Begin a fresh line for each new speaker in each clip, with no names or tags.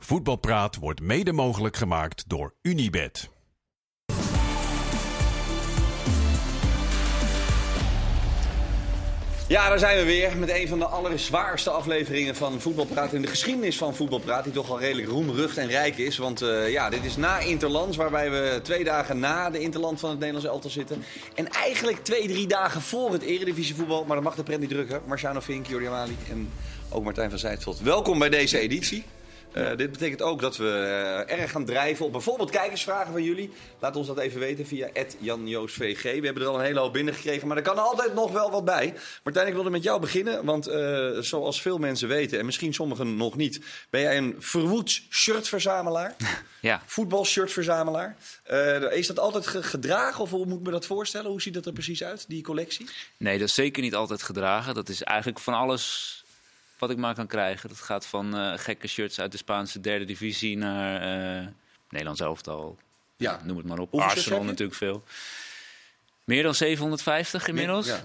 Voetbalpraat wordt mede mogelijk gemaakt door Unibed.
Ja, daar zijn we weer met een van de allerzwaarste afleveringen van Voetbalpraat in de geschiedenis van Voetbalpraat. Die toch al redelijk roemrucht en rijk is. Want uh, ja, dit is na Interlands, waarbij we twee dagen na de Interland van het Nederlands elftal zitten. En eigenlijk twee, drie dagen voor het Eredivisievoetbal. Maar dat mag de pret niet drukken. Marciano Vink, Jordi Amali en ook Martijn van Zijtveld. Welkom bij deze editie. Uh, dit betekent ook dat we uh, erg gaan drijven op bijvoorbeeld kijkersvragen van jullie. Laat ons dat even weten via @janjoosvg. We hebben er al een hele hoop binnengekregen, maar er kan altijd nog wel wat bij. Martijn, ik wilde met jou beginnen, want uh, zoals veel mensen weten, en misschien sommigen nog niet, ben jij een verwoed shirtverzamelaar.
Ja.
Voetbalshirtverzamelaar. is dat altijd gedragen of hoe moet ik me dat voorstellen? Hoe ziet dat er precies uit, die collectie?
Nee, dat is zeker niet altijd gedragen. Dat is eigenlijk van alles wat ik maar kan krijgen. Dat gaat van uh, gekke shirts uit de Spaanse derde divisie naar uh, Nederlands elftal. Ja. Noem het maar op.
Hoeveel
Arsenal natuurlijk veel. Meer dan 750 inmiddels.
Ja.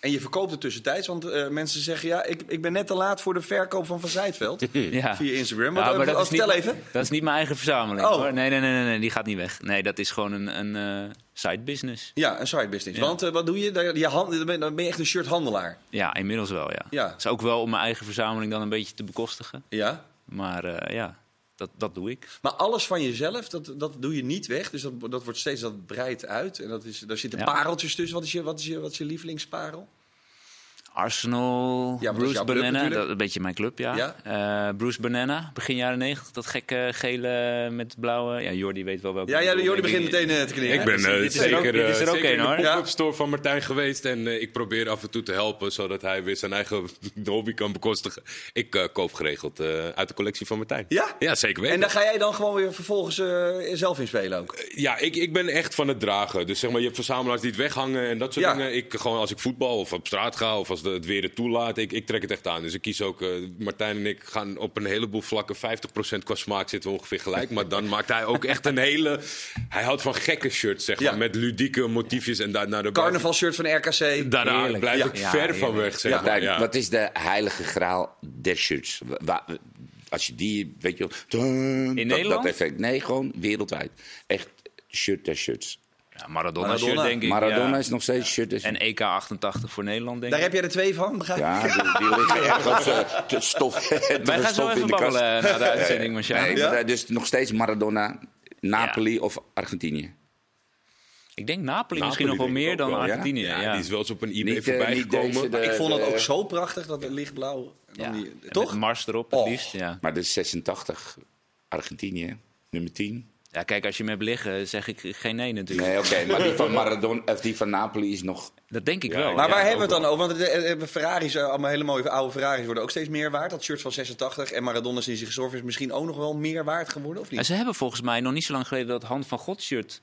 En je verkoopt het tussentijds, want uh, mensen zeggen... ja, ik, ik ben net te laat voor de verkoop van Van Zijtveld ja. via Instagram.
Ja, maar
dat
is
vertel
niet,
even.
Dat is niet mijn eigen verzameling, oh. hoor. Nee, nee, nee, nee, nee, die gaat niet weg. Nee, dat is gewoon een, een uh, side business.
Ja, een side business. Ja. Want uh, wat doe je? Je hand, dan ben je echt een shirthandelaar.
Ja, inmiddels wel, ja. ja. Dat is ook wel om mijn eigen verzameling dan een beetje te bekostigen.
Ja.
Maar ja... Dat, dat doe ik.
Maar alles van jezelf, dat, dat doe je niet weg. Dus dat, dat wordt steeds dat breidt uit. En dat is, daar zitten pareltjes tussen. Wat is je, wat is je, wat is je lievelingsparel?
Arsenal, ja, Bruce Banana, dat een beetje mijn club, ja. ja? Uh, Bruce Banana, begin jaren 90, dat gekke gele met blauwe. Ja, Jordi weet wel welke.
Ja, ja Jordi begint meteen uh, te knikken.
Ik ben uh,
dit
zeker,
dit is er ook een, hoor.
de pop-up store van Martijn geweest en ik probeer af en toe te helpen zodat hij weer zijn eigen hobby kan bekostigen. Ik koop geregeld uit de collectie van Martijn.
Ja?
Ja, zeker weten.
En daar ga jij dan gewoon weer vervolgens zelf in spelen ook?
ja, ik, ik ben echt van het dragen. Dus zeg maar, je hebt verzamelaars die het weghangen en dat soort
Ja.
dingen. Ik gewoon als ik voetbal of op straat ga of als het weer het toelaat, ik, ik trek het echt aan. Dus ik kies ook, eh, Martijn en ik gaan op een heleboel vlakken, 50% qua smaak zitten we ongeveer gelijk. Maar dan maakt hij ook echt een hele, hij houdt van gekke shirts, zeg maar,
Ja.
met ludieke motiefjes. En daar, naar de
Carnavalshirt van RKC.
Daarna
Heerlijk.
blijf
Ja.
ik
Ja,
ver van weg, zeg
Ja.
maar.
Martijn,
Ja.
wat is de heilige graal der shirts? Wa- als je die, weet je wel,
In
dat,
Nederland?
Dat effect. Nee, gewoon wereldwijd. Echt shirt der shirts.
Ja, Maradona,
Maradona.
shirt, denk ik.
Maradona
ja.
is nog steeds shirt der
En EK 88 voor Nederland, denk
Daar
ik.
heb jij er twee van, begrijp?
Ja, die, die liggen ergens eh, te stof, te
Wij gaan zo even
in de kast.
babbelen na de uitzending, Marciano.
Nee,
Ja?
maar, dus nog steeds Maradona, Napoli of Argentinië.
Ik denk Napoli,
Napoli
misschien nog wel meer dan
wel.
Argentinië.
Ja,
Ja,
die is wel eens op een eBay
Niet, eh,
voorbij
niet
gekomen.
de-
Ik vond het ook zo prachtig, dat lichtblauw. Dan die, toch?
Met Mars erop, het
Oh.
liefst. Ja.
Maar de 86, Argentinië, nummer 10.
Ja, kijk, als je me hebt liggen, zeg ik geen nee natuurlijk.
Nee, oké, maar die van, Maradona, of die van Napoli is nog...
Dat denk ik
Ja,
wel.
Maar
ja.
waar hebben we het dan over? Want de, de Ferraris, eh, allemaal hele mooie oude Ferraris, worden ook steeds meer waard. Dat shirt van 86 en Maradona sinds hij gestorven is misschien ook nog wel meer waard geworden, of
En
niet?
ze hebben volgens mij nog niet zo lang geleden dat Hand van God shirt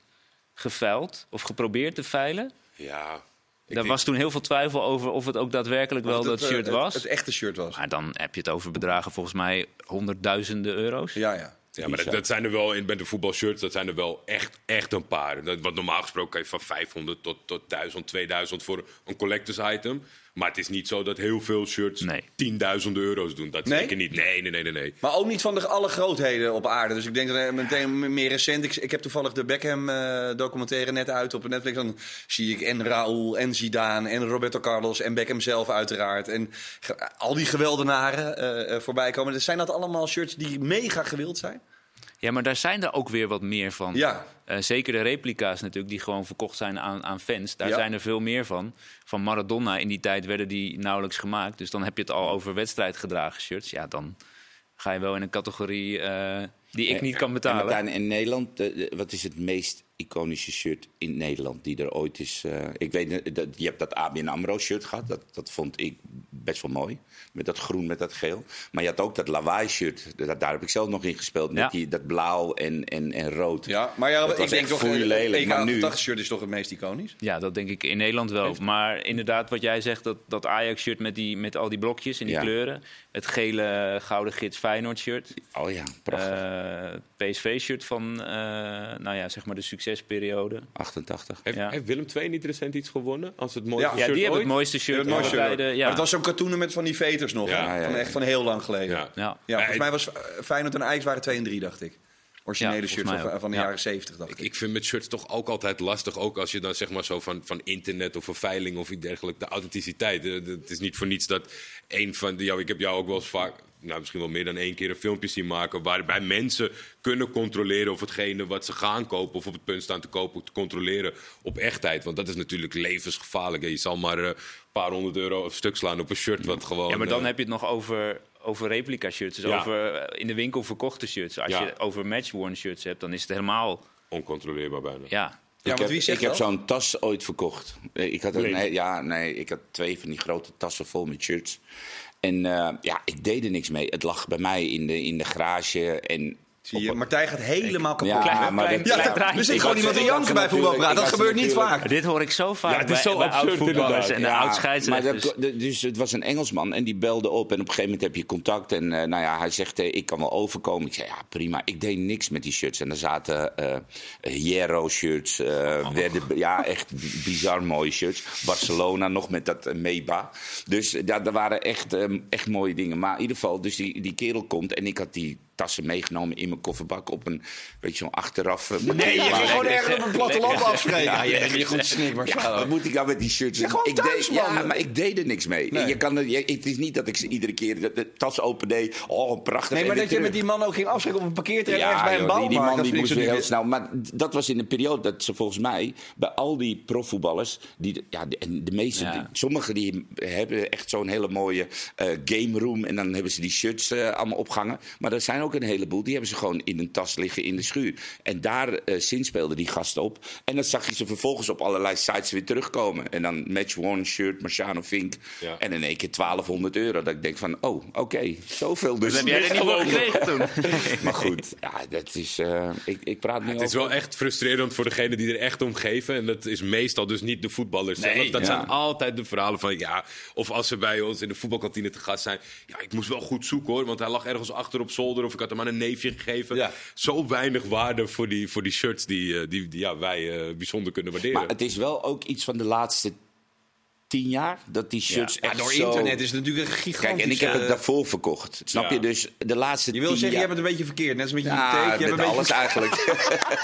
geveild of geprobeerd te veilen.
Ja.
Daar
denk-
was toen heel veel twijfel over of het ook daadwerkelijk wel dat
eh,
shirt
het-
was.
Het, echte shirt was.
Maar dan heb je het over bedragen volgens mij honderdduizenden euro's.
Ja, ja.
Ja, maar dat, dat zijn er wel in bij de voetbalshirts, dat zijn er wel echt, echt een paar. Dat, wat normaal gesproken kan je van 500 tot, tot 1000, 2000 voor een collectors item. Maar het is niet zo dat heel veel shirts
Nee.
10.000 euro's doen. Dat
Nee?
zeker niet. Nee, nee, nee, nee. nee.
Maar ook niet van de alle grootheden op aarde. Dus ik denk dat meteen meer recent. Ik, ik heb toevallig de Beckham eh, documentaire net uit op Netflix. Dan zie ik en Raúl en Zidane en Roberto Carlos en Beckham zelf uiteraard. En ge- al die geweldenaren eh, eh, voorbij komen. Dus zijn dat allemaal shirts die mega gewild zijn?
Ja, maar daar zijn er ook weer wat meer van.
Ja.
Eh, zeker de replica's natuurlijk, die gewoon verkocht zijn aan, aan fans. Daar
Ja.
zijn er veel meer van. Van Maradona in die tijd werden die nauwelijks gemaakt. Dus dan heb je het al over wedstrijdgedragen shirts. Ja, dan ga je wel in een categorie eh, die ik niet kan
En
betalen.
Martijn, in Nederland, eh, eh, wat is het meest iconische shirt in Nederland die er ooit is? eh, ik weet, eh, dat, je hebt dat ABN AMRO shirt gehad, dat, dat vond ik best wel mooi. Met dat groen, met dat geel. Maar je had ook dat lawaai shirt, daar, daar heb ik zelf nog in gespeeld. Met
Ja.
die, dat blauw en, en, en rood.
Ja, maar ja,
Dat
ik
was
denk
echt
toch
foeilelijk,
EK
maar nu-
88 shirt is toch het meest iconisch?
Ja, dat denk ik in Nederland wel. Maar inderdaad, wat jij zegt, dat, dat Ajax-shirt met, die, met al die blokjes en die
Ja.
kleuren. Het gele gouden gids Feyenoord-shirt.
Oh ja, prachtig.
Eh, PSV-shirt van, eh, nou ja, zeg maar de succesperiode.
88.
Heeft,
Ja.
heeft Willem II niet recent iets gewonnen? Als het mooiste
Ja,
Ja,
shirt
die hebben het mooiste shirt
Het mooiste shirt.
tijden. Ja.
Maar het was zo'n toen met van die veters nog.
Ja,
hè?
ja,
Van echt van heel lang geleden.
Ja.
Ja,
Ja.
volgens mij was Feyenoord en Ajax waren 2 en 3, dacht ik. Originele
Ja,
shirts van, van de
Ja.
jaren 70, dacht ik.
Ik, ik vind met shirts toch ook altijd lastig. Ook als je dan zeg maar zo van, van internet of verveiling of iets dergelijks. De authenticiteit. Het is niet voor niets dat een van de. jou ik heb jou ook wel eens vaak. Nou, misschien wel meer dan één keer een filmpje zien maken. waarbij mensen kunnen controleren of hetgene wat ze gaan kopen. of op het punt staan te kopen. te controleren op echtheid. Want dat is natuurlijk levensgevaarlijk. hè. Je zal maar eh, een paar honderd euro of stuk slaan op een shirt. wat gewoon.
Ja, maar dan
eh,
heb je het nog over, over replica shirts. Dus
Ja.
over eh, in de winkel verkochte shirts. Als
Ja.
je over match-worn shirts hebt, dan is het helemaal...
oncontroleerbaar bijna.
Ja,
Ja,
ik
want
heb,
wie zegt
ik heb zo'n tas ooit verkocht. Eh, Ik had, een,
Leeg.
nee, ja, nee, ik had twee van die grote tassen vol met shirts. En eh, ja, ik deed er niks mee. Het lag bij mij in de, in de garage. En
Zie je, Martijn gaat helemaal kapot.
Ja,
Klein-
maar dat-
Ja, er zit gewoon iemand te
was
janken bij voetbalpraat. Dat gebeurt niet vaak.
dit hoor ik zo vaak
Ja, het is
bij,
zo
bij
absurd
oud-voetballers en
inderdaad.
de
maar dat, dus het was een Engelsman en die belde op. En op een gegeven moment heb je contact. En eh, nou ja, hij zegt, eh, ik kan wel overkomen. Ik zei, ja, prima. Ik deed niks met die shirts. En er zaten eh Hierro-shirts. eh, werden, ja, echt bizar mooie shirts. Barcelona nog met dat eh, Meba. Dus eh, ja, er waren echt, eh, echt mooie dingen. Maar in ieder geval, dus die, die kerel komt. En ik had die tassen meegenomen in mijn kofferbak op een, weet je, zo'n achteraf. eh,
Nee, je ging gewoon ergens op een platteland afspreken.
Ja,
Ja, je bent niet goed snik,
ja, wat moet ik nou met die shirts?
Ja, gewoon
ik
thuis,
deed. Ja, maar ik deed er niks mee.
Nee.
Je kan je- het is niet dat ik ze iedere keer de, de tas open deed. Oh, prachtig.
Nee, maar dat je met die man ook ging afspreken op een parkeerterrein ergens bij een
joh, die, man
dat
die moest weer heel snel. Maar dat was in een periode dat ze volgens mij bij al die profvoetballers, die, ja, de, en de meeste,
Ja.
die- sommigen die hebben echt zo'n hele mooie eh, game room en dan hebben ze die shirts eh, allemaal opgehangen. Maar er zijn ook een heleboel die hebben ze gewoon in een tas liggen in de schuur. En daar eh zinspeelden die gasten op. En dan zag je ze vervolgens op allerlei sites weer terugkomen. En dan match one shirt, Marciano Fink.
Ja.
En in één keer 1200 euro. Dat ik denk van, oh, oké, zoveel dus.
Dat heb jij er niet voor gekregen toen.
Maar goed, ja, dat is. eh, ik, ik praat nu
Het is wel echt frustrerend voor degene die er echt om geven. En dat is meestal dus niet de voetballers
Nee,
zelf. Dat
ja.
zijn altijd de verhalen van ja. Of als ze bij ons in de voetbalkantine te gast zijn. Ja, ik moest wel goed zoeken hoor. Want hij lag ergens achter op zolder. Of ik had hem aan een neefje gegeven.
Ja.
Zo weinig waarde voor die, voor die shirts die, eh, die, die ja, wij eh, bijzonder kunnen waarderen.
Maar het is wel ook iets van de laatste tien jaar dat die shirts
Ja,
echt
door
zo...
internet is het natuurlijk een gigantisch...
Kijk, en ik heb het daarvoor verkocht. Snap
ja.
je? Dus de laatste
Je wil
tien
zeggen, je hebt het een beetje verkeerd. Net als met je
Ja,
hypotheek. Je hebt
met
een
alles
beetje...
eigenlijk.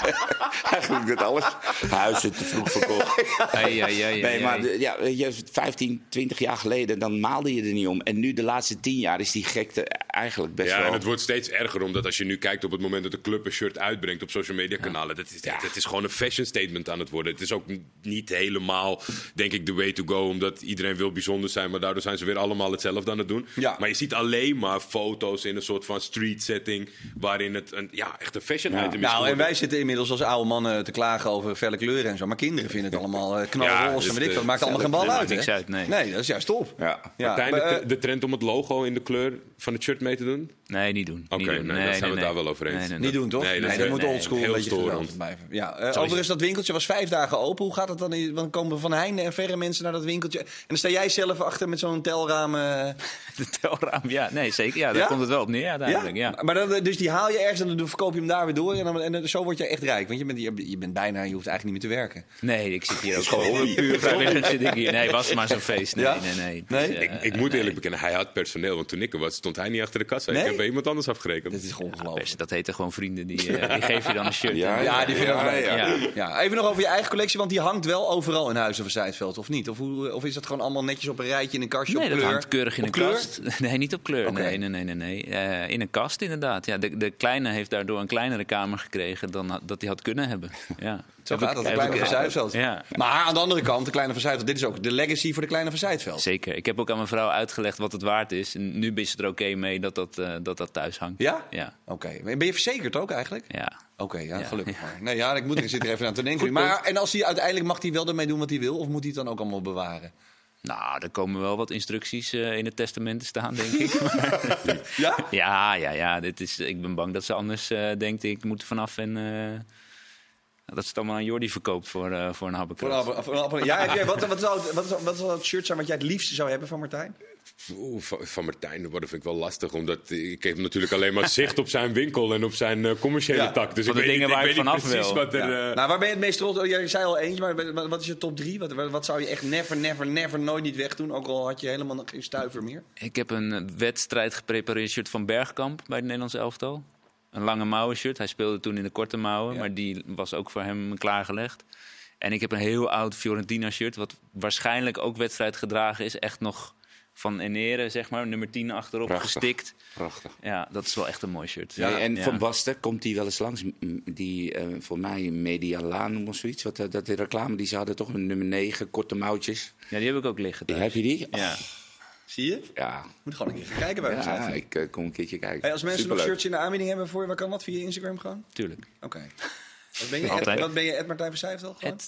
eigenlijk met alles. Huizen te vroeg verkocht. Nee, maar ja, weet je, 15, 20 jaar geleden, dan maalde je er niet om. En nu, de laatste 10 jaar, is die gekte eigenlijk best
ja,
wel...
en het wordt steeds erger, omdat als je nu kijkt op het moment dat de club een shirt uitbrengt op social media kanalen, dat is,
Ja.
het is gewoon een fashion statement aan het worden. Het is ook niet helemaal, denk ik, de way to go, omdat iedereen wil bijzonder zijn, maar daardoor zijn ze weer allemaal hetzelfde aan het doen.
Ja.
Maar je ziet alleen maar foto's in een soort van street setting, waarin het een, ja, echt een fashion
Ja.
item is.
Nou, en wij zitten inmiddels als oude mannen te klagen over felle kleuren en zo. Maar kinderen vinden het allemaal eh, knalroze
Ja,
en
dus
weet ik
de-
wat. Het maakt allemaal geen bal
Nee,
uit,
niks
hè?
uit, nee.
Nee, dat is juist top.
Ja.
Ja,
Martijn,
maar,
de,
eh,
de trend om het logo in de kleur van het shirt mee te doen?
Nee, niet doen.
Oké,
niet doen.
nee, dan zijn we het daar wel over eens.
Nee, nee,
niet
dat-
doen, toch?
Nee,
Nee,
dat
dat,
is-
moet
nee,
oldschool
heel
een beetje blijven. Ja, eh, overigens, dat winkeltje was vijf dagen open. Hoe gaat het dan? Dan komen Van Heijnen en verre mensen naar dat winkeltje. En dan sta jij zelf achter met zo'n telraam. eh,
De telraam, ja, nee, zeker. Ja, daar
Ja?
komt het wel op neer, uiteindelijk. Ja.
Maar dan, dus die haal je ergens en dan verkoop je hem daar weer door. En, dan, en dan- zo word je echt rijk. Want je bent, je, je bent bijna, je hoeft eigenlijk niet meer te werken.
Nee, ik zit hier ook gewoon puur vrijwillig zit ik hier. Nee, was maar zo'n feest. Nee,
Ja?
nee, nee.
Nee?
Dus, eh,
Ik, ik moet eerlijk bekennen, hij had personeel, want toen ik er was, stond hij niet achter de kassa.
Nee?
Ik heb bij iemand anders afgerekend.
Dat is gewoon ongelooflijk.
dat heten gewoon vrienden. Die, eh, die geven je dan een shirt.
Ja,
En-
Ja, die vinden
ja, ja.
Ja.
Ja, even nog over je eigen collectie, want die hangt wel overal in Huizen van Zijtveld, of niet? Of, hoe, of is dat gewoon allemaal netjes op een rijtje in een kastje
Nee,
op
dat
kleur?
hangt keurig in
Op
een
kleur?
kast. Nee, niet op kleur. Nee, nee, nee, nee. Eh, in een kast inderdaad. Ja, de, de kleine heeft daardoor een kleinere kamer gekregen dan dat hij had kunnen hebben. Ja.
Zo gaat dat, de Kleine van.
Ja.
Maar aan de andere kant, de Kleine van Zijtveld, dit is ook de legacy voor de Kleine van Zijtveld.
Zeker. Ik heb ook aan mijn vrouw uitgelegd wat het waard is. En nu is het er oké mee dat dat, eh, dat dat thuis hangt.
Ja?
Ja.
Oké. Ben je verzekerd ook eigenlijk?
Ja.
Oké, ja,
Ja.
gelukkig maar. Nee, ja, ik moet er, zit er even aan te denken. Maar en als hij uiteindelijk mag hij wel ermee doen wat hij wil, of moet hij het dan ook allemaal bewaren?
Nou, er komen wel wat instructies eh, in het testament te staan, denk ik.
Ja?
ja, ja, ja. Dit is, ik ben bang dat ze anders eh, denkt, ik moet er vanaf en... eh, Dat is het allemaal aan Jordi verkoopt voor, uh, voor een habbekras.
Ja, wat, wat, zou, wat, zou, wat zou het shirt zijn wat jij het liefste zou hebben van Martijn?
Oeh, van, Martijn, dat vind ik wel lastig. Omdat ik heb natuurlijk alleen maar zicht op zijn winkel en op zijn uh, commerciële tak. Dus
ik
de
weet, dingen waar ik vanaf wil.
Wat er,
ja. uh... Nou, waar ben je het meest trots op? Jij zei al eentje, maar wat is je top drie? Wat, wat, zou je echt never, never, never nooit niet wegdoen? Ook al had je helemaal geen stuiver meer.
Ik heb een wedstrijd geprepareerd shirt van Bergkamp bij het Nederlands elftal. Een lange mouwen shirt. Hij speelde toen in de korte mouwen, maar die was ook voor hem klaargelegd. En ik heb een heel oud Fiorentina shirt, wat waarschijnlijk ook wedstrijd gedragen is. Echt nog van Enere, zeg maar, nummer 10 achterop gestikt.
Prachtig.
Ja, dat is wel echt een mooi shirt.
Ja, en Van Basten, komt die wel eens langs? Die, uh, voor mij, Medialaan of zoiets. Wat, dat de reclame die ze hadden, toch een nummer 9, korte mouwtjes.
Ja, die heb ik ook liggen.
Thuis. Heb je die?
Ja.
Zie je?
Ja.
Moet gewoon een keer gaan kijken bij
Ja, ik uh, kom een keertje kijken.
Hey, als mensen Superleuk. nog shirts in de aanbieding hebben voor je, waar kan dat? Via Instagram gewoon?
Tuurlijk.
Oké. Okay. Wat ben je? Ed, wat ben je, Ed Martijn al gewoon?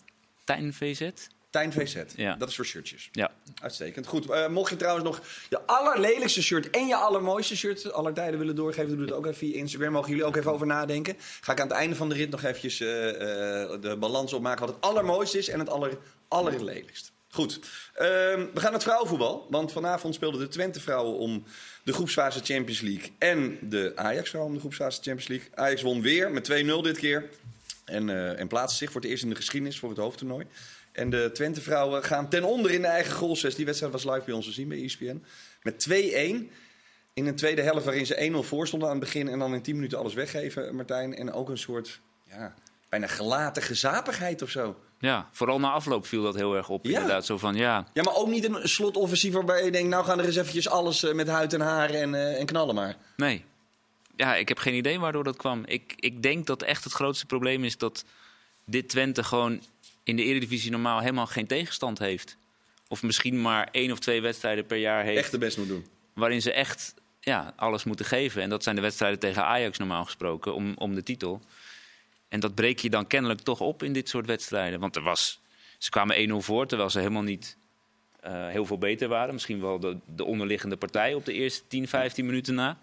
Tijn VZ.
Tijn VZ.
Ja.
Dat is voor shirtjes.
Ja.
Uitstekend. Goed. Uh, mocht je trouwens nog je allerlelijkste shirt en je allermooiste shirt aller tijden willen doorgeven, doe het ook even via Instagram. Mogen jullie ook even over nadenken. Ga ik aan het einde van de rit nog eventjes uh, uh, de balans opmaken wat het allermooiste is en het aller, allerlelijkst. Goed. Ehm, we gaan naar het vrouwenvoetbal. Want vanavond speelden de Twente vrouwen om de groepsfase Champions League. En de Ajax vrouwen om de groepsfase Champions League. Ajax won weer met 2-0 dit keer. En, uh, en plaatste zich voor het eerst in de geschiedenis voor het hoofdtoernooi. En de Twente vrouwen gaan ten onder in de eigen goalsest. Die wedstrijd was live bij ons te zien bij ESPN. Met 2-1. In een tweede helft waarin ze 1-0 voor stonden aan het begin. En dan in 10 minuten alles weggeven, Martijn. En ook een soort ja, bijna gelaten gezapigheid of zo.
Ja, vooral na afloop viel dat heel erg op.
Ja.
Inderdaad, zo van ja.
Ja, maar ook niet een slotoffensief waarbij je denkt... nou gaan er eens eventjes alles uh, met huid en haar en, uh, en knallen maar.
Nee. Ja, ik heb geen idee waardoor dat kwam. Ik, ik denk dat echt het grootste probleem is dat dit Twente gewoon in de Eredivisie normaal helemaal geen tegenstand heeft. Of misschien maar één of twee wedstrijden per jaar heeft.
Echt de best moet doen.
Waarin ze echt ja, alles moeten geven. En dat zijn de wedstrijden tegen Ajax normaal gesproken om, om de titel. En dat breek je dan kennelijk toch op in dit soort wedstrijden. Want er was, ze kwamen 1-0 voor, terwijl ze helemaal niet uh, heel veel beter waren. Misschien wel de, de onderliggende partij op de eerste 10, 15 minuten na.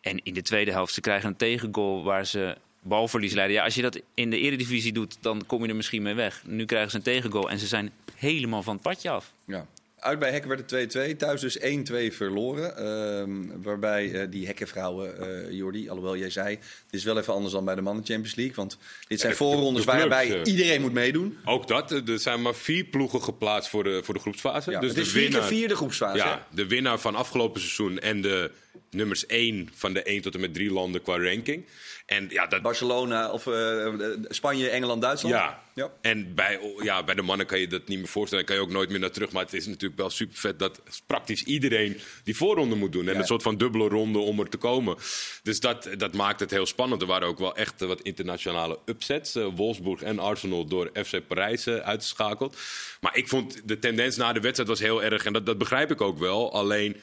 En in de tweede helft, ze krijgen een tegengoal waar ze balverlies leiden. Ja, als je dat in de eredivisie doet, dan kom je er misschien mee weg. Nu krijgen ze een tegengoal en ze zijn helemaal van het padje af.
Ja. Uit bij Hekken werd het 2-2. Thuis dus 1-2 verloren. Uh, waarbij uh, die Hekkenvrouwen, uh, Jordi, alhoewel jij zei... het is wel even anders dan bij de Mannen Champions League. Want dit zijn voorrondes waarbij iedereen moet meedoen.
Ook dat. Er zijn maar vier ploegen geplaatst voor de, voor de groepsfase.
Ja,
dus
het is
de
winnaar, vier de groepsfase.
Ja, de winnaar van afgelopen seizoen en de nummers 1 van de 1 tot en met 3 landen qua ranking. En ja, dat...
Barcelona of uh, Spanje, Engeland, Duitsland.
Ja. ja. En bij, ja, bij de mannen kan je dat niet meer voorstellen. Kan je ook nooit meer naar terug. Maar het is natuurlijk wel super vet dat praktisch iedereen die voorronde moet doen. En ja. een soort van dubbele ronde om er te komen. Dus dat, dat maakt het heel spannend. Er waren ook wel echt wat internationale upsets. Uh, Wolfsburg en Arsenal door FC Parijs uh, uitgeschakeld. Maar ik vond de tendens na de wedstrijd was heel erg. En dat, dat begrijp ik ook wel. Alleen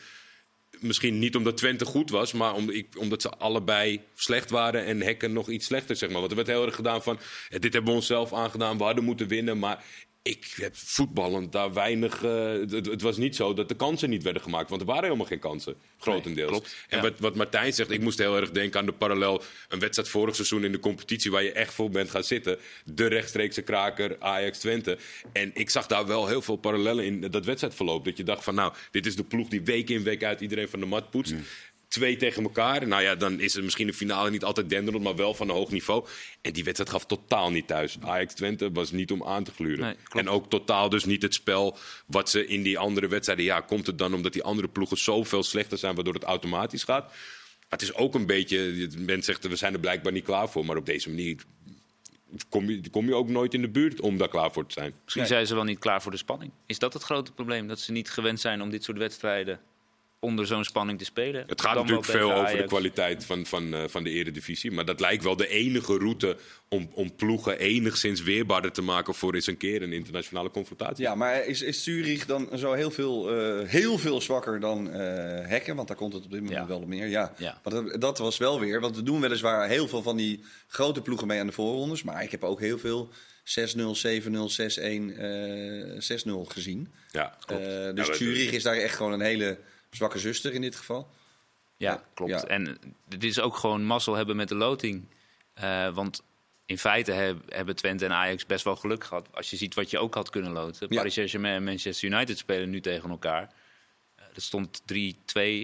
misschien niet omdat Twente goed was, maar ik, omdat ze allebei slecht waren en Hekken nog iets slechter, zeg maar. Want er werd heel erg gedaan van, dit hebben we onszelf aangedaan, we hadden moeten winnen, maar ik heb voetballend daar weinig. Uh, het, het, was niet zo dat de kansen niet werden gemaakt. Want er waren helemaal geen kansen. Grotendeels. Nee, klopt, en ja. wat, wat Martijn zegt, ik moest heel erg denken aan de parallel. Een wedstrijd vorig seizoen in de competitie waar je echt voor bent gaan zitten. De rechtstreekse kraker Ajax Twente. En ik zag daar wel heel veel parallellen in dat wedstrijdverloop. Dat je dacht van nou, dit is de ploeg die week in week uit iedereen van de mat poetst. Mm twee tegen elkaar. Nou ja, dan is het misschien de finale niet altijd denderend, maar wel van een hoog niveau. En die wedstrijd gaf totaal niet thuis. Ajax Twente was niet om aan te gluren. Nee, en ook totaal dus niet het spel wat ze in die andere wedstrijden... Ja, komt het dan omdat die andere ploegen zoveel slechter zijn... waardoor het automatisch gaat? Het is ook een beetje... Men zegt, we zijn er blijkbaar niet klaar voor. Maar op deze manier kom je, kom je ook nooit in de buurt om daar klaar voor te zijn.
Misschien nee. zijn ze wel niet klaar voor de spanning. Is dat het grote probleem? Dat ze niet gewend zijn om dit soort wedstrijden onder zo'n spanning te spelen.
Het gaat natuurlijk veel over de kwaliteit van, van, uh, van de eredivisie. Maar dat lijkt wel de enige route om, om ploegen enigszins weerbaarder te maken voor eens een keer een internationale confrontatie.
Ja, maar is, is Zurich dan zo heel veel, uh, heel veel zwakker dan uh, Hekken? Want daar komt het op dit moment ja. wel op meer. Ja,
ja.
Maar dat, dat, was wel weer, want we doen weliswaar heel veel van die grote ploegen mee aan de voorrondes. Maar ik heb ook heel veel 6-0, 7-0, 6-1, 6-0 gezien.
Ja, klopt.
dus ja, Zurich is daar echt gewoon een hele zwakke zuster in dit geval.
Ja, klopt. Ja. En het is ook gewoon mazzel hebben met de loting. Uh, want in feite hebben Twente en Ajax best wel geluk gehad. Als je ziet wat je ook had kunnen loten. Paris Saint-Germain en Manchester United spelen nu tegen elkaar. Dat stond 3-2,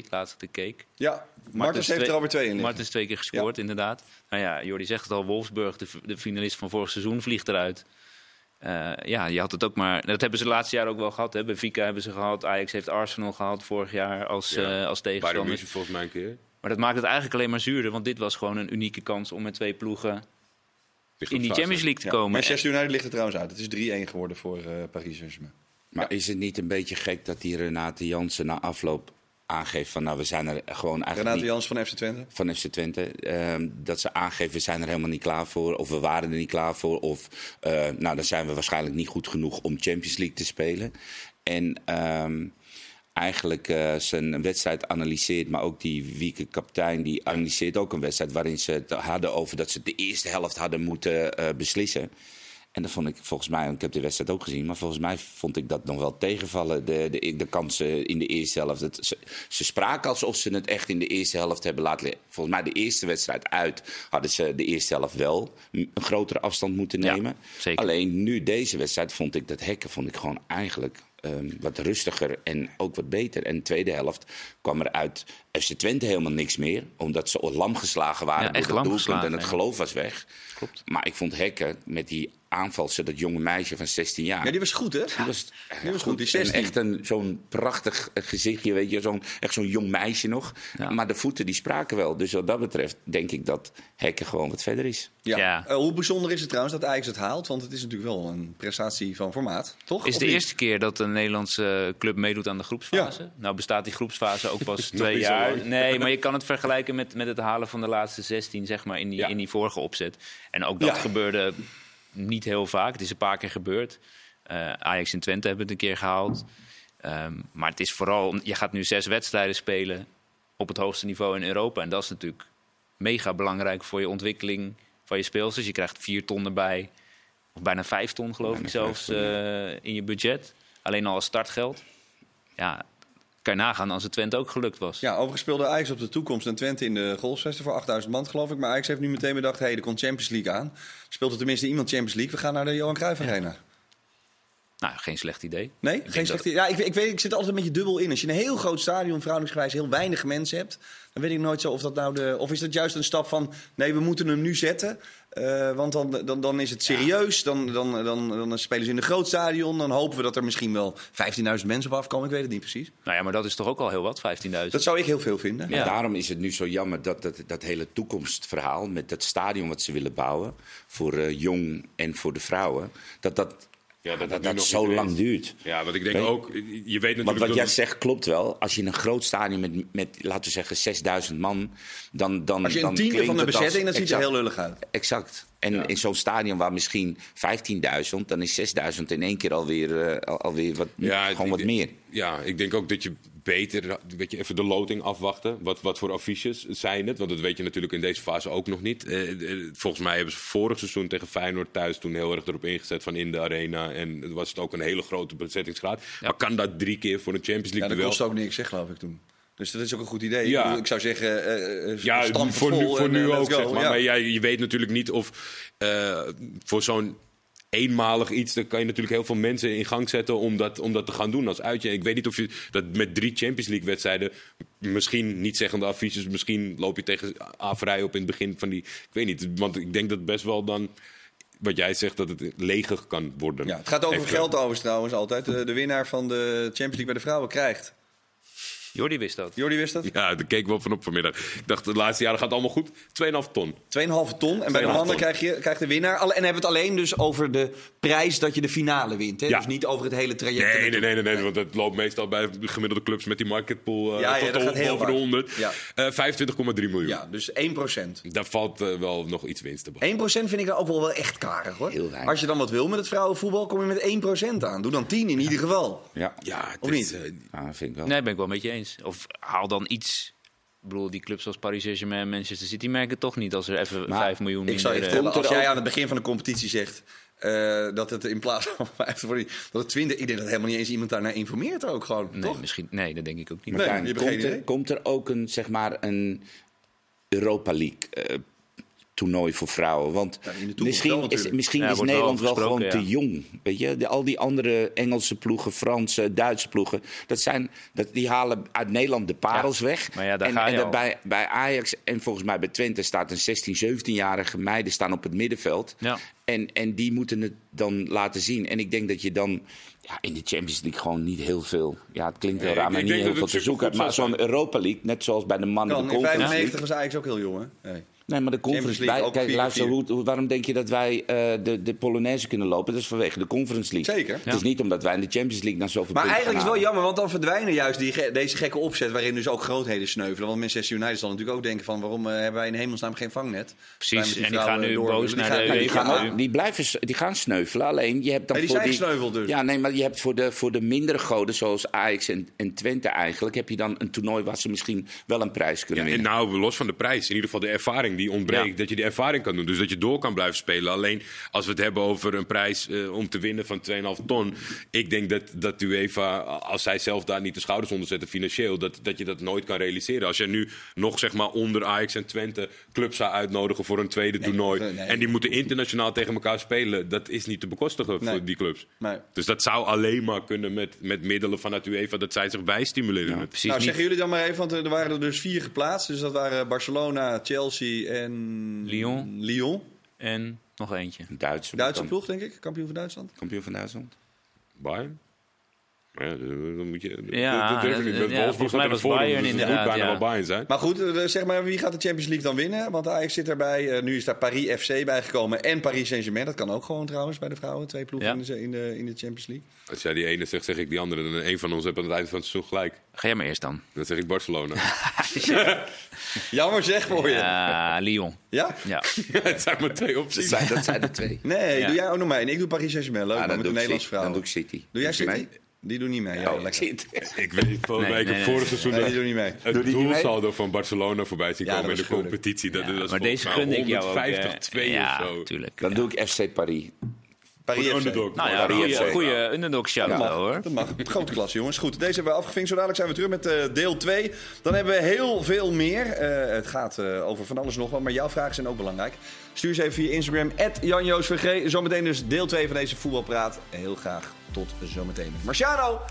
laatst de keek.
Ja, Martens heeft er alweer twee in
is twee keer gescoord, inderdaad. Nou ja, Jordi zegt het al, Wolfsburg, de, de finalist van vorig seizoen, vliegt eruit. Uh, ja, je had het ook maar. Dat hebben ze de laatste jaar ook wel gehad. Hè. Benfica hebben ze gehad. Ajax heeft Arsenal gehad vorig jaar als, ja. uh, als tegenstander.
volgens mij een keer.
Maar dat maakt het eigenlijk alleen maar zuurder. Want dit was gewoon een unieke kans om met twee ploegen in die Champions League te ja. komen.
Manchester United ligt er trouwens uit. Het is 3-1 geworden voor uh, Paris Saint-Germain.
Maar is het niet een beetje gek dat die Renate Jansen na afloop aangeeft van nou we zijn er gewoon eigenlijk
Renate Jansen van FC Twente?
Van FC Twente. Uh, dat ze aangeven we zijn er helemaal niet klaar voor of we waren er niet klaar voor of uh, nou dan zijn we waarschijnlijk niet goed genoeg om Champions League te spelen. En uh, eigenlijk uh, zijn wedstrijd analyseert, maar ook die Wieke kapitein die analyseert ook een wedstrijd waarin ze het hadden over dat ze de eerste helft hadden moeten beslissen. En dat vond ik volgens mij, ik heb de wedstrijd ook gezien, maar volgens mij vond ik dat nog wel tegenvallen. De, de, de kansen in de eerste helft. Het, ze, ze, spraken alsof ze het echt in de eerste helft hebben laten liggen. Volgens mij de eerste wedstrijd uit hadden ze de eerste helft wel een grotere afstand moeten nemen. Alleen nu deze wedstrijd vond ik dat hekken vond ik gewoon eigenlijk um, wat rustiger en ook wat beter. En de tweede helft kwam er uit FC Twente helemaal niks meer. Omdat ze lam geslagen waren ja, door doelpunt en het geloof was weg. Klopt. Maar ik vond Hekken met die aanvalster, dat jonge meisje van 16 jaar.
Ja, die was goed, hè?
Die was, die was goed. Die 16. echt een, zo'n prachtig gezichtje, weet je. Zo'n, echt zo'n jong meisje nog. Maar de voeten, die spraken wel. Dus wat dat betreft denk ik dat Hekken gewoon wat verder is.
Ja. ja. Uh, hoe bijzonder is het trouwens dat Ajax het haalt? Want het is natuurlijk wel een prestatie van formaat, toch?
Is de eerste keer dat een Nederlandse club meedoet aan de groepsfase? Nou bestaat die groepsfase ook pas twee jaar. Nee, maar je kan het vergelijken met, met het halen van de laatste 16, zeg maar, in die, in die vorige opzet. En ook dat gebeurde niet heel vaak. Het is een paar keer gebeurd. Uh, Ajax en Twente hebben het een keer gehaald. Um, maar het is vooral, je gaat nu zes wedstrijden spelen op het hoogste niveau in Europa. En dat is natuurlijk mega belangrijk voor je ontwikkeling van je speelsters. Je krijgt vier ton erbij, of bijna vijf ton geloof ik zelfs, uh, in je budget. Alleen al als startgeld. Ja, kan je nagaan als het Twente ook gelukt was.
Ja, overigens speelde Ajax op de toekomst en Twente in de golfsvesten voor 8000 man geloof ik. Maar Ajax heeft nu meteen bedacht, hé, hey, er komt Champions League aan. Speelt er tenminste iemand Champions League? We gaan naar de Johan Cruijff Arena.
Nou, geen slecht idee.
Nee, geen slecht idee. Ja, ik, ik, weet, ik zit altijd een beetje dubbel in. Als je een heel groot stadion, vrouwelijksgewijs, heel weinig mensen hebt, dan weet ik nooit zo of dat nou de. Of is dat juist een stap van. Nee, we moeten hem nu zetten. Uh, want dan, dan, dan is het serieus. Dan, dan, dan, dan spelen ze in een groot stadion. Dan hopen we dat er misschien wel 15.000 mensen op afkomen. Ik weet het niet precies.
Nou ja, maar dat is toch ook al heel wat, 15.000?
Dat zou ik heel veel vinden.
Ja. Daarom is het nu zo jammer dat dat, dat hele toekomstverhaal met dat stadion wat ze willen bouwen voor uh, jong en voor de vrouwen, dat dat ja, dat dat, dat zo lang duurt.
Ja, want ik denk ook, je weet natuurlijk...
Want wat jij zegt klopt wel. Als je in een groot stadion met, met laten we zeggen, 6000 man... Dan, dan,
als je een tiende van de bezetting, dan ziet het er heel lullig uit.
Exact. En in zo'n stadion waar misschien 15.000, dan is 6.000 in één keer alweer, uh, alweer wat, ja, gewoon wat meer.
Ja, ik denk ook dat je beter weet je, even de loting afwachten. Wat, wat voor affiches zijn het? Want dat weet je natuurlijk in deze fase ook nog niet. Eh, eh, volgens mij hebben ze vorig seizoen tegen Feyenoord thuis toen heel erg erop ingezet van in de arena. En was het ook een hele grote bezettingsgraad. Maar kan dat drie keer voor de Champions League
ja, dat kost ook niks, zeg, geloof ik toen. Dus dat is ook een goed idee. Ja. Ik, zou zeggen, uh, ja, voor nu,
voor nu ook. Zeg maar. maar jij, je weet natuurlijk niet of uh, voor zo'n eenmalig iets. Dan kan je natuurlijk heel veel mensen in gang zetten om dat, om dat te gaan doen als uitje. Ik weet niet of je dat met drie Champions League wedstrijden, misschien niet zeggende affiches, misschien loop je tegen Averij op in het begin van die. Ik weet niet, want ik denk dat best wel dan wat jij zegt, dat het leger kan worden.
Ja, het gaat over geld overigens trouwens altijd. De, de, winnaar van de Champions League bij de vrouwen krijgt
Jordi wist dat.
Jordi wist dat?
Ja, daar keek ik wel van op vanmiddag. Ik dacht, de laatste jaren gaat het allemaal goed. 2,5 ton.
2,5 ton. En bij de mannen krijg je krijgt de winnaar. En hebben we het alleen dus over de prijs dat je de finale wint. Hè? Ja. Dus niet over het hele traject.
Nee, nee, nee, nee, nee, Want het loopt meestal bij gemiddelde clubs met die marketpool uh, ja, ja, tot over hard. de 100. Ja. Uh, eh, 25,3 miljoen.
Ja, dus 1 procent.
Daar valt uh, wel nog iets winst te
behalen. 1 procent vind ik dan ook wel, wel echt karig hoor. Heel Als je dan wat wil met het vrouwenvoetbal, kom je met 1 procent aan. Doe dan 10 in ieder geval.
Ja,
ja
of niet?
ja, vind ik wel.
Nee, ben ik wel met je eens. Of haal dan iets. Ik bedoel, die clubs zoals Paris Saint-Germain en Manchester City merken toch niet als er even maar 5 miljoen
Ik zou je vertellen, als jij aan het begin van de competitie zegt uh, dat het in plaats van 5 dat het 20, ik denk dat helemaal niet eens iemand daarnaar informeert ook gewoon.
Nee,
toch?
Misschien, nee, dat denk ik ook niet.
Maar nee, komt, er, komt er ook een, zeg maar, een Europa League uh, toernooi voor vrouwen. Want
Ja, wel
misschien is, misschien
Ja,
is
wel
Nederland wel gewoon te jong. Weet je? De- al die andere Engelse ploegen, Franse, Duitse ploegen, dat zijn, dat, die halen uit Nederland de parels weg.
maar ja, daar
en
ga je
en dat
al.
bij, bij Ajax en volgens mij bij Twente staat een 16, 17-jarige meiden staan op het middenveld.
Ja.
En, en die moeten het dan laten zien. En ik denk dat je dan ja, in de Champions League gewoon niet heel veel. Ja, het klinkt heel
Nee,
raar, maar niet heel veel te zoeken. Maar zo'n Europa League, net zoals bij de mannen
Kan,
de
in
Conference
95
League.
was Ajax ook heel jong, hè? Nee.
Nee, maar de Conference
League
Kijk, luister, hoe, hoe- waarom denk je dat wij eh, de, de Polonaise kunnen lopen? Dat is vanwege de Conference League.
Zeker.
Het is niet omdat wij in de Champions League naar zoveel
Maar
punten
eigenlijk is het wel jammer, want dan verdwijnen juist die, deze gekke opzet... waarin dus ook grootheden sneuvelen. Want Manchester United zal natuurlijk ook denken van... waarom eh, hebben wij in hemelsnaam geen vangnet?
Precies, en die gaan nu
door
boos naar
gaan-
de
Nou, die, gaan die blijven die gaan sneuvelen. Alleen je hebt dan
Nee, die
voor
zijn gesneuveld dus.
Ja, nee, maar je hebt voor de, voor de mindere goden zoals Ajax en, en Twente eigenlijk heb je dan een toernooi waar ze misschien wel een prijs kunnen
Ja, en
winnen.
nou, los van de prijs, in ieder geval de ervaring die ontbreekt.
Ja.
Dat je die ervaring kan doen, dus dat je door kan blijven spelen. Alleen als we het hebben over een prijs eh, om te winnen van 2,5 ton. Ik denk dat, dat UEFA, als zij zelf daar niet de schouders onder zetten financieel, dat, dat je dat nooit kan realiseren. Als je nu nog zeg maar onder Ajax en Twente clubs zou uitnodigen voor een tweede toernooi.
nee.
En die moeten internationaal tegen elkaar spelen. Dat is niet te bekostigen
Nee.
voor die clubs.
Nee.
Dus dat zou alleen maar kunnen met, met middelen vanuit UEFA, dat zij zich bijstimuleren. met-
Precies
nou,
niet.
zeggen jullie dan maar even, want er waren er dus vier geplaatst. Dus dat waren Barcelona, Chelsea en...
Lyon.
Lyon.
En nog eentje.
Duitse
dan
ploeg, denk ik. Kampioen van Duitsland.
Kampioen van Duitsland.
Bayern? Maar Ja, dan moet je.
Ja,
dat durf ik niet.
ja,
Met Wolfsburg
volgens mij
gaat
was
voor,
Bayern
dus het
inderdaad,
moet bijna
ja.
wel Bayern zijn.
Maar goed, eh, zeg maar, wie gaat de Champions League dan winnen? Want Ajax zit erbij. Eh, nu is daar Paris FC bijgekomen en Paris Saint-Germain. Dat kan ook gewoon trouwens bij de vrouwen. Twee ploegen
Ja.
in, de, in, de, in de Champions League.
Als jij die ene zegt, zeg ik die andere. Dan een van ons heeft aan het eind van het seizoen gelijk.
Ga jij maar eerst dan.
Dan zeg ik Barcelona.
Jammer zeg voor je. Ja?
Ja, Lyon. Ja.
het zijn maar twee
Dat
opties.
zijn, dat zijn er twee.
Nee,
Ja.
doe jij ook nog mee. En ik doe Paris Saint-Germain. Leuk, met de
ik
Nederlandse
City. dan
vrouwen.
doe ik City.
Doe jij City? Die doen niet mee. Ja, lekker.
Ik weet niet, volgens
Nee,
mij, ik heb
nee,
vorig seizoen
die doen niet mee.
het doelsaldo van Barcelona voorbij zien
Ja,
komen in de competitie. Dat,
maar deze gun ik jou ook. eh,
150-2
ja,
of zo.
tuurlijk.
Dan
ja.
doe ik FC Paris.
Paris
Voor de
FC.
underdog.
Nou ja,
FC.
goeie underdog shout
Dat mag,
wel hoor.
dat mag. Grote klas, jongens. Goed, deze hebben we afgevinkt. Zo dadelijk zijn we terug met eh, deel 2. Dan hebben we heel veel meer. Eh, het gaat eh, over van alles nog wel, maar jouw vragen zijn ook belangrijk. Stuur ze even via Instagram, @janjoosvg. Zometeen dus deel 2 van deze voetbalpraat. Heel graag tot zometeen. Marciano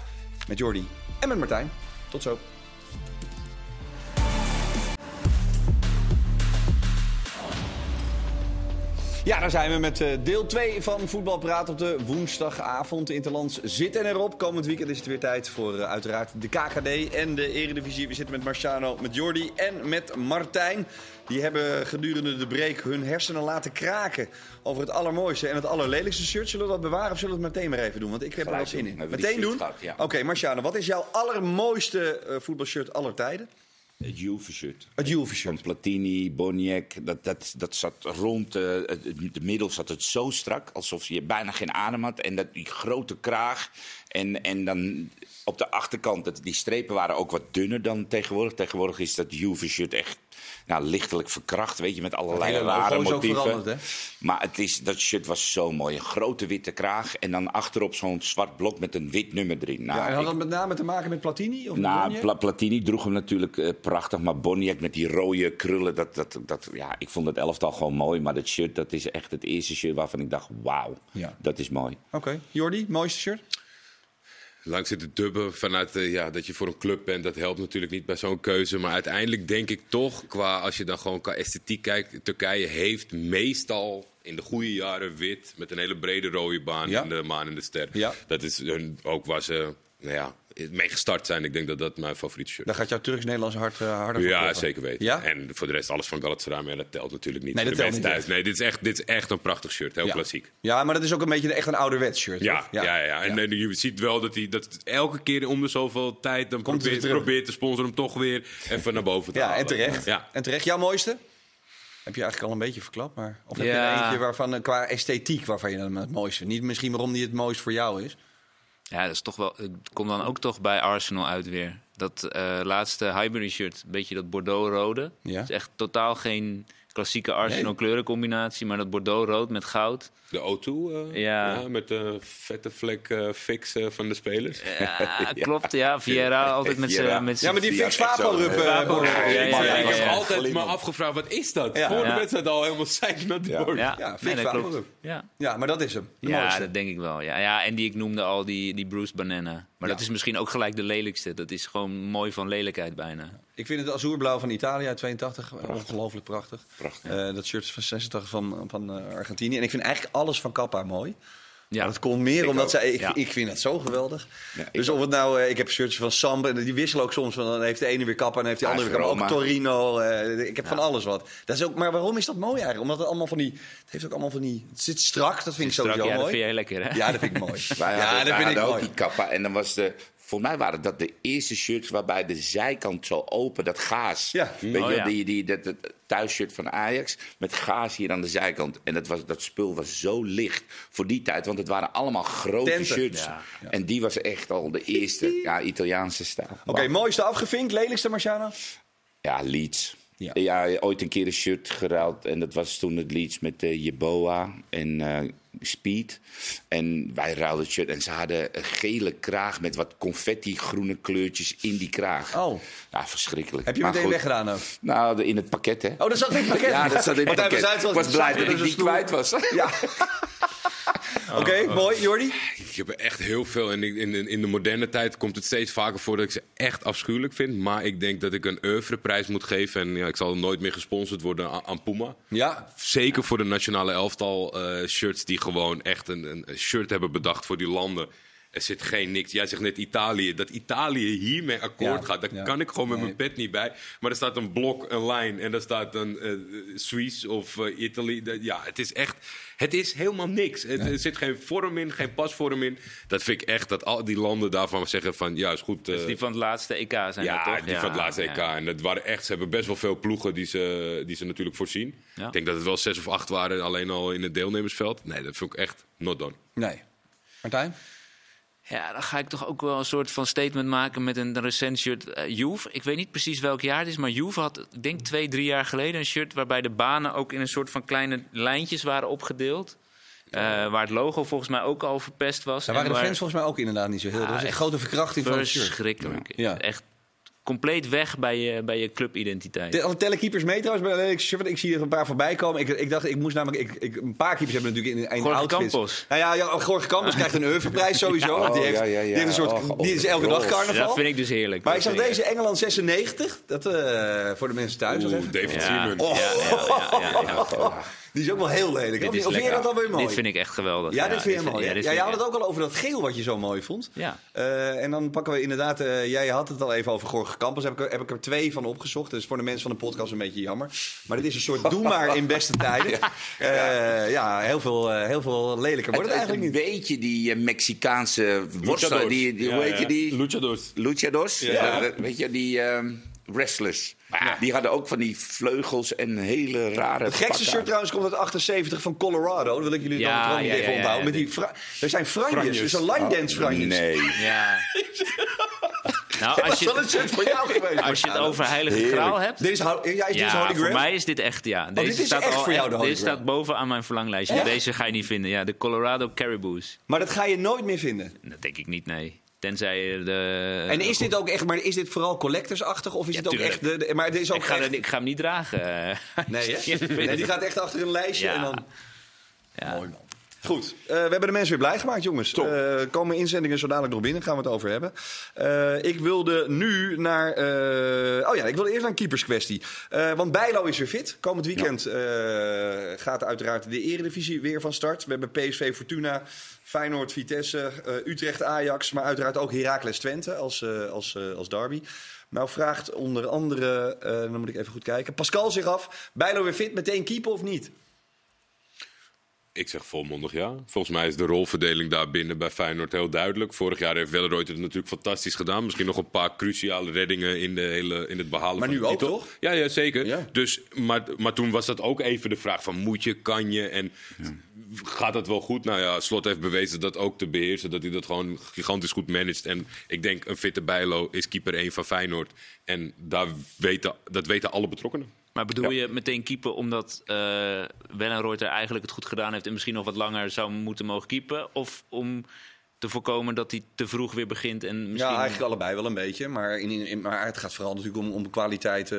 met Jordi en met Martijn. Tot zo. Ja, daar zijn we met eh, deel 2 van Voetbalpraat op de woensdagavond. De Interlands zitten erop. Komend weekend is het weer tijd voor eh, uiteraard de KKD en de Eredivisie. We zitten met Marciano, met Jordi en met Martijn. Die hebben gedurende de break hun hersenen laten kraken over het allermooiste en het allerlelijkste shirt. Zullen we dat bewaren of zullen we het meteen maar even doen? Want ik heb er wel zin in.
Die
Meteen doen?
ja.
Oké, Marciano, wat is jouw allermooiste eh, voetbalshirt aller tijden?
Het Juve-shirt.
Het
Van. Platini, Boniek, dat, dat, dat zat rond eh, het- de middel zat het zo strak, alsof je bijna geen adem had. En dat, die grote kraag. En, en dan op de achterkant, dat, die strepen waren ook wat dunner dan tegenwoordig. Tegenwoordig is dat Juve-shirt echt nou, lichtelijk verkracht, weet je, met allerlei rare motieven. Maar het is, dat shirt was zo mooi. Een grote witte kraag en dan achterop zo'n zwart blok met een wit nummer erin. Nou,
Ja, en had dat met name te maken met Platini? Of
nou? Pla- Platini droeg hem natuurlijk eh, prachtig, maar Boniek met die rode krullen, dat, dat, dat, ja, ik vond het elftal gewoon mooi. Maar dat shirt, dat is echt het eerste shirt waarvan ik dacht, wauw,
Ja.
dat is mooi.
Oké, Jordi, mooiste shirt?
Lang zitten dubben vanuit eh, ja, dat je voor een club bent. Dat helpt natuurlijk niet bij zo'n keuze. Maar uiteindelijk denk ik toch, qua, als je dan gewoon qua esthetiek kijkt. Turkije heeft meestal in de goede jaren wit. Met een hele brede rode baan
Ja.
in de maan en de ster.
Ja.
Dat is hun, ook waar ze nou ja, mee gestart zijn. Ik denk dat dat mijn favoriete shirt
Daar gaat jouw Turks-Nederlandse hart eh, harder voor
ja, zeker weten.
Ja?
En voor de rest alles van Galatasaray, dat telt natuurlijk niet.
Nee, dat
de
telt niet
thuis. Nee, dit is, echt, dit is echt een prachtig shirt. Heel
ja.
klassiek.
Ja, maar dat is ook een beetje echt een ouderwets shirt.
Ja, ja, ja, ja. En eh, je ziet wel dat hij dat elke keer om de zoveel tijd dan
Komt
probeert, probeert de sponsor hem toch weer even naar boven te
Ja,
halen.
en terecht.
Ja.
En terecht. Jouw mooiste? Heb je eigenlijk al een beetje verklapt, maar... Of heb je er eentje waarvan, eh, qua esthetiek waarvan je het mooiste vindt? Niet misschien waarom die het mooist voor jou is.
Ja, dat is toch wel. Het komt dan ook toch bij Arsenal uit weer. Dat eh, laatste Highbury shirt, een beetje dat Bordeaux-rode.
Ja.
is echt totaal geen klassieke Arsenal kleurencombinatie, maar dat Bordeaux-rood met goud.
De O2, uh, ja. ja. met de vette vlek uh, fix uh, van de spelers.
Ja, klopt. Ja, Vieira altijd met zijn... Met
ja, maar die fix Vaporub. Ja,
ja, ik heb altijd me afgevraagd, wat is dat? Voor de wedstrijd al helemaal zeik naar die bord.
Ja, fix. Ja. ja, maar dat is hem.
Ja, dat denk ik wel. Ja. Ja, en die ik noemde al, die, die Bruce Banana. Maar dat is misschien ook gelijk de lelijkste. Dat is gewoon mooi van lelijkheid bijna.
Ik vind het azuurblauw van Italië uit 82 ongelooflijk prachtig. prachtig. Uh, dat shirt van 86 van, van uh, Argentinië. En ik vind eigenlijk alles van Kappa mooi. Ja, dat komt meer ik omdat ook. zij. Ik, ja. ik vind het zo geweldig. Ja, dus of het nou. Uh, ik heb shirts van Sambe. En die wisselen ook soms. dan heeft de ene weer kappa en heeft die andere weer kappa. Ook Torino. Uh, ik heb van alles wat. Dat is ook, maar waarom is dat mooi eigenlijk? Omdat het allemaal van die. Het heeft ook allemaal van die. Het zit strak. Dat vind ik sowieso
mooi.
Ja,
dat vind jij lekker, hè?
Ja, dat vind ik mooi.
ja, dat vind ik ook die kappa. En dan was de Volgens mij waren dat de eerste shirts waarbij de zijkant zo open, dat gaas. Ja. Weet je, oh, ja. die, die, dat, dat thuisshirt van Ajax met gaas hier aan de zijkant. En dat, was, dat spul was zo licht voor die tijd, want het waren allemaal grote shirts. Ja, ja. En die was echt al de eerste ja, Italiaanse stijl.
Oké, okay, mooiste afgevinkt, lelijkste Marciano?
Ja, Leeds. Ja. ja, ooit een keer een shirt geruild. En dat was toen het Leeds met uh, Jeboa en uh, Speed. En wij ruilden het shirt. En ze hadden een gele kraag met wat confetti-groene kleurtjes in die kraag.
Oh.
Ja, verschrikkelijk.
Heb je maar meteen goed. weggedaan ook?
Nou, in het pakket, hè.
Oh, dat zat in het pakket?
Ja, dat zat in het pakket. Ik was blij dat ik die kwijt was. Ja.
Oké, okay, oh, mooi. Jordi?
Ik heb echt heel veel. En in, in, in, de moderne tijd komt het steeds vaker voor dat ik ze echt afschuwelijk vind. Maar ik denk dat ik een oeuvreprijs moet geven. En ja, ik zal nooit meer gesponsord worden aan, aan Puma.
Ja.
Zeker voor de nationale elftal uh, shirts die gewoon echt een, een shirt hebben bedacht voor die landen. Er zit geen niks. Jij zegt net Italië. Dat Italië hiermee akkoord gaat, daar kan ik gewoon met mijn pet niet bij. Maar er staat een blok, een lijn en daar staat een uh, Suisse of uh, Italy. Ja, het is echt. Het is helemaal niks. Het, Er zit geen vorm in, geen pasvorm in. Dat vind ik echt dat al die landen daarvan zeggen van ja, is goed.
Uh, die van het laatste EK zijn
ja,
dat toch?
Die van het laatste EK. En dat waren echt, ze hebben best wel veel ploegen die ze, die ze natuurlijk voorzien. Ik denk dat het wel zes of acht waren alleen al in het deelnemersveld. Nee, dat vind ik echt not done.
Nee. Martijn?
Ja, dan ga ik toch ook wel een soort van statement maken met een recent shirt. Uh, Juve, ik weet niet precies welk jaar het is, maar Juve had, ik denk twee, drie jaar geleden, een shirt waarbij de banen ook in een soort van kleine lijntjes waren opgedeeld. Uh, waar het logo volgens mij ook al verpest was.
Daar waren
waar...
de fans volgens mij ook inderdaad niet zo heel. Dat was een grote verkrachting van het shirt.
Verschrikkelijk. Ja. Echt compleet weg bij je, bij je clubidentiteit.
De, tellen keepers mee trouwens bij Ik zie er een paar voorbij komen. Ik, ik dacht, ik moest namelijk... Ik, ik, een paar keepers hebben natuurlijk in een outfit.
Campos.
Nou ja, ja Jorge Campos krijgt een Europaprijs sowieso.
Oh,
die, heeft,
ja, ja, ja.
die heeft een soort...
Oh,
die is elke dag carnaval.
Dat vind ik dus heerlijk.
Maar ik zag deze Engeland 96. Dat uh, voor de mensen thuis.
Oeh, David Seaman.
Die is ook wel heel lelijk. Dit of vind je dat dan weer mooi?
Dit vind ik echt geweldig.
Ja, dit vind je mooi. Ja, ja, jij had het ook al over dat geel wat je zo mooi vond.
Ja.
Uh, en dan pakken we inderdaad... Uh, jij had het al even over Gorge Campus. Heb ik, heb ik er twee van opgezocht. Dus voor de mensen van de podcast een beetje jammer. Maar dit is een soort doe maar in beste tijden. ja, uh, ja heel, veel, heel veel lelijker wordt het, het eigenlijk niet.
Weet je die Mexicaanse worstelen? Die, die, hoe heet je die?
Luchadors.
Luchadors? Ja. Weet je, die... Wrestlers. Ja. Die hadden ook van die vleugels en hele rare.
Het gekste shirt trouwens komt uit 78 van Colorado. Dat wil ik jullie ja, dan ja, even onthouden. Met die er zijn franjes, dus een line dance franjes.
Oh, nee.
Ja.
Nou, als je, een shirt voor jou geweest.
Als je het over Heilige Graal hebt.
Dit is, ja, is dit
ja,
Holy
voor mij is dit echt, ja. Deze
oh, dit is
staat
echt
al
voor jou de Holy
Deze staat bovenaan mijn verlanglijstje. Deze ga je niet vinden. Ja, de Colorado Caribous.
Maar dat ga je nooit meer vinden?
Dat denk ik niet, nee. Tenzij de.
En is dit ook echt, maar is dit vooral collectorsachtig of is ja, het ook echt. De, maar het is ook
ik, ga
echt...
ik ga hem niet dragen.
Nee, hè? nee, die gaat echt achter een lijstje ja. en dan. Ja. Mooi man. Goed, uh, we hebben de mensen weer blij gemaakt, jongens. Er uh, komen inzendingen zo dadelijk nog binnen, gaan we het over hebben. Uh, ik wilde nu naar. oh ja, ik wilde eerst naar een keeperskwestie. want Bijlo is weer fit. Komend weekend ja. gaat uiteraard de Eredivisie weer van start. We hebben PSV Fortuna, Feyenoord, Vitesse, Utrecht, Ajax. Maar uiteraard ook Heracles Twente als, als, als derby. Nou vraagt onder andere, dan moet ik even goed kijken, Pascal zich af. Bijlo weer fit, meteen keeper of niet?
Ik zeg volmondig ja. Volgens mij is de rolverdeling daar binnen bij Feyenoord heel duidelijk. Vorig jaar heeft Welleroyd het natuurlijk fantastisch gedaan. Misschien nog een paar cruciale reddingen in, de hele, in het behalen
maar
van
nu ook, toch?
Ja, ja zeker. Ja. Dus, maar, maar toen was dat ook even de vraag van moet je, kan je en ja. gaat dat wel goed? Nou ja, Slot heeft bewezen dat ook te beheersen. Dat hij dat gewoon gigantisch goed managt. En ik denk een fitte Bijlo is keeper 1 van Feyenoord. En daar weten, dat weten alle betrokkenen.
Maar bedoel je meteen keeper omdat uh, Wellenreuter eigenlijk het goed gedaan heeft... en misschien nog wat langer zou moeten mogen keepen? Of om te voorkomen dat hij te vroeg weer begint. En misschien...
Ja, eigenlijk allebei wel een beetje. Maar, in, in, maar het gaat vooral natuurlijk om, om kwaliteit. Uh,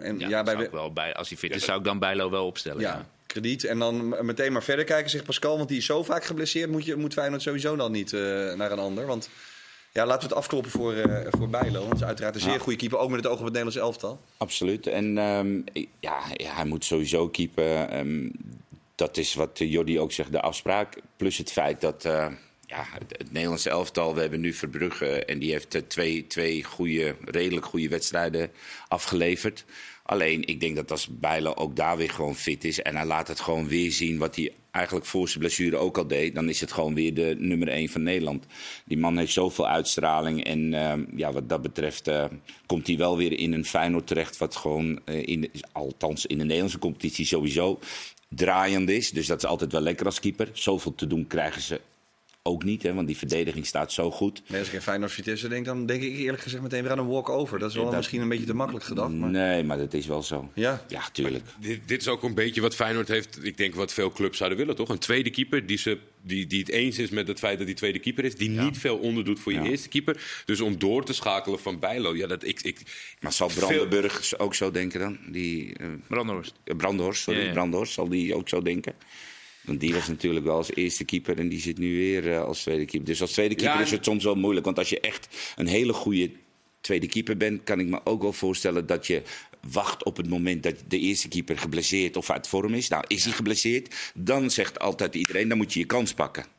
en, ja, ja bij...
wel bij, als hij fit is, zou ik dan Bijlo wel opstellen.
Ja, krediet. En dan meteen maar verder kijken, zegt Pascal. Want die is zo vaak geblesseerd, moet, je, moet Feyenoord sowieso dan niet uh, naar een ander. Want ja, laten we het afkloppen voor, uh, voor Bijlo. Want is uiteraard een zeer goede keeper, ook met het oog op het Nederlands elftal.
Absoluut. En um, ja, hij moet sowieso keeper. Um, dat is wat Jordi ook zegt, de afspraak. Plus het feit dat uh, ja, het, Nederlandse elftal, we hebben nu Verbrugge... en die heeft twee, twee goede, redelijk goede wedstrijden afgeleverd. Alleen, ik denk dat als Bijlo ook daar weer gewoon fit is... en hij laat het gewoon weer zien wat hij eigenlijk voor zijn blessure ook al deed... dan is het gewoon weer de nummer 1 van Nederland. Die man heeft zoveel uitstraling. En uh, ja, wat dat betreft uh, komt hij wel weer in een Feyenoord terecht... wat gewoon, uh, in, althans in de Nederlandse competitie sowieso draaiend is. Dus dat is altijd wel lekker als keeper. Zoveel te doen krijgen ze ook niet, hè, want die verdediging staat zo goed.
Nee, als ik in Feyenoord Vitesse denk, dan denk ik eerlijk gezegd meteen weer aan een walk-over. Dat is wel misschien een beetje te makkelijk gedacht. Maar...
Nee, maar dat is wel zo.
Ja?
Ja, tuurlijk.
Dit, dit, is ook een beetje wat Feyenoord heeft, ik denk wat veel clubs zouden willen, toch? Een tweede keeper die, ze, die, die het eens is met het feit dat die tweede keeper is. Die ja. niet veel onderdoet voor je ja. eerste keeper. Dus om door te schakelen van Bijlo, ja, dat ik... ik
maar zal Brandenburg veel... ook zo denken dan? Die, uh,
Brandhorst.
Brandhorst, sorry. Ja, Brandhorst, zal die ook zo denken? Want die was natuurlijk wel als eerste keeper en die zit nu weer uh, als tweede keeper. Dus als tweede keeper ja, is het soms wel moeilijk. Want als je echt een hele goede tweede keeper bent, kan ik me ook wel voorstellen dat je wacht op het moment dat de eerste keeper geblesseerd of uit vorm is. Nou, is hij geblesseerd, dan zegt altijd iedereen, dan moet je je kans pakken.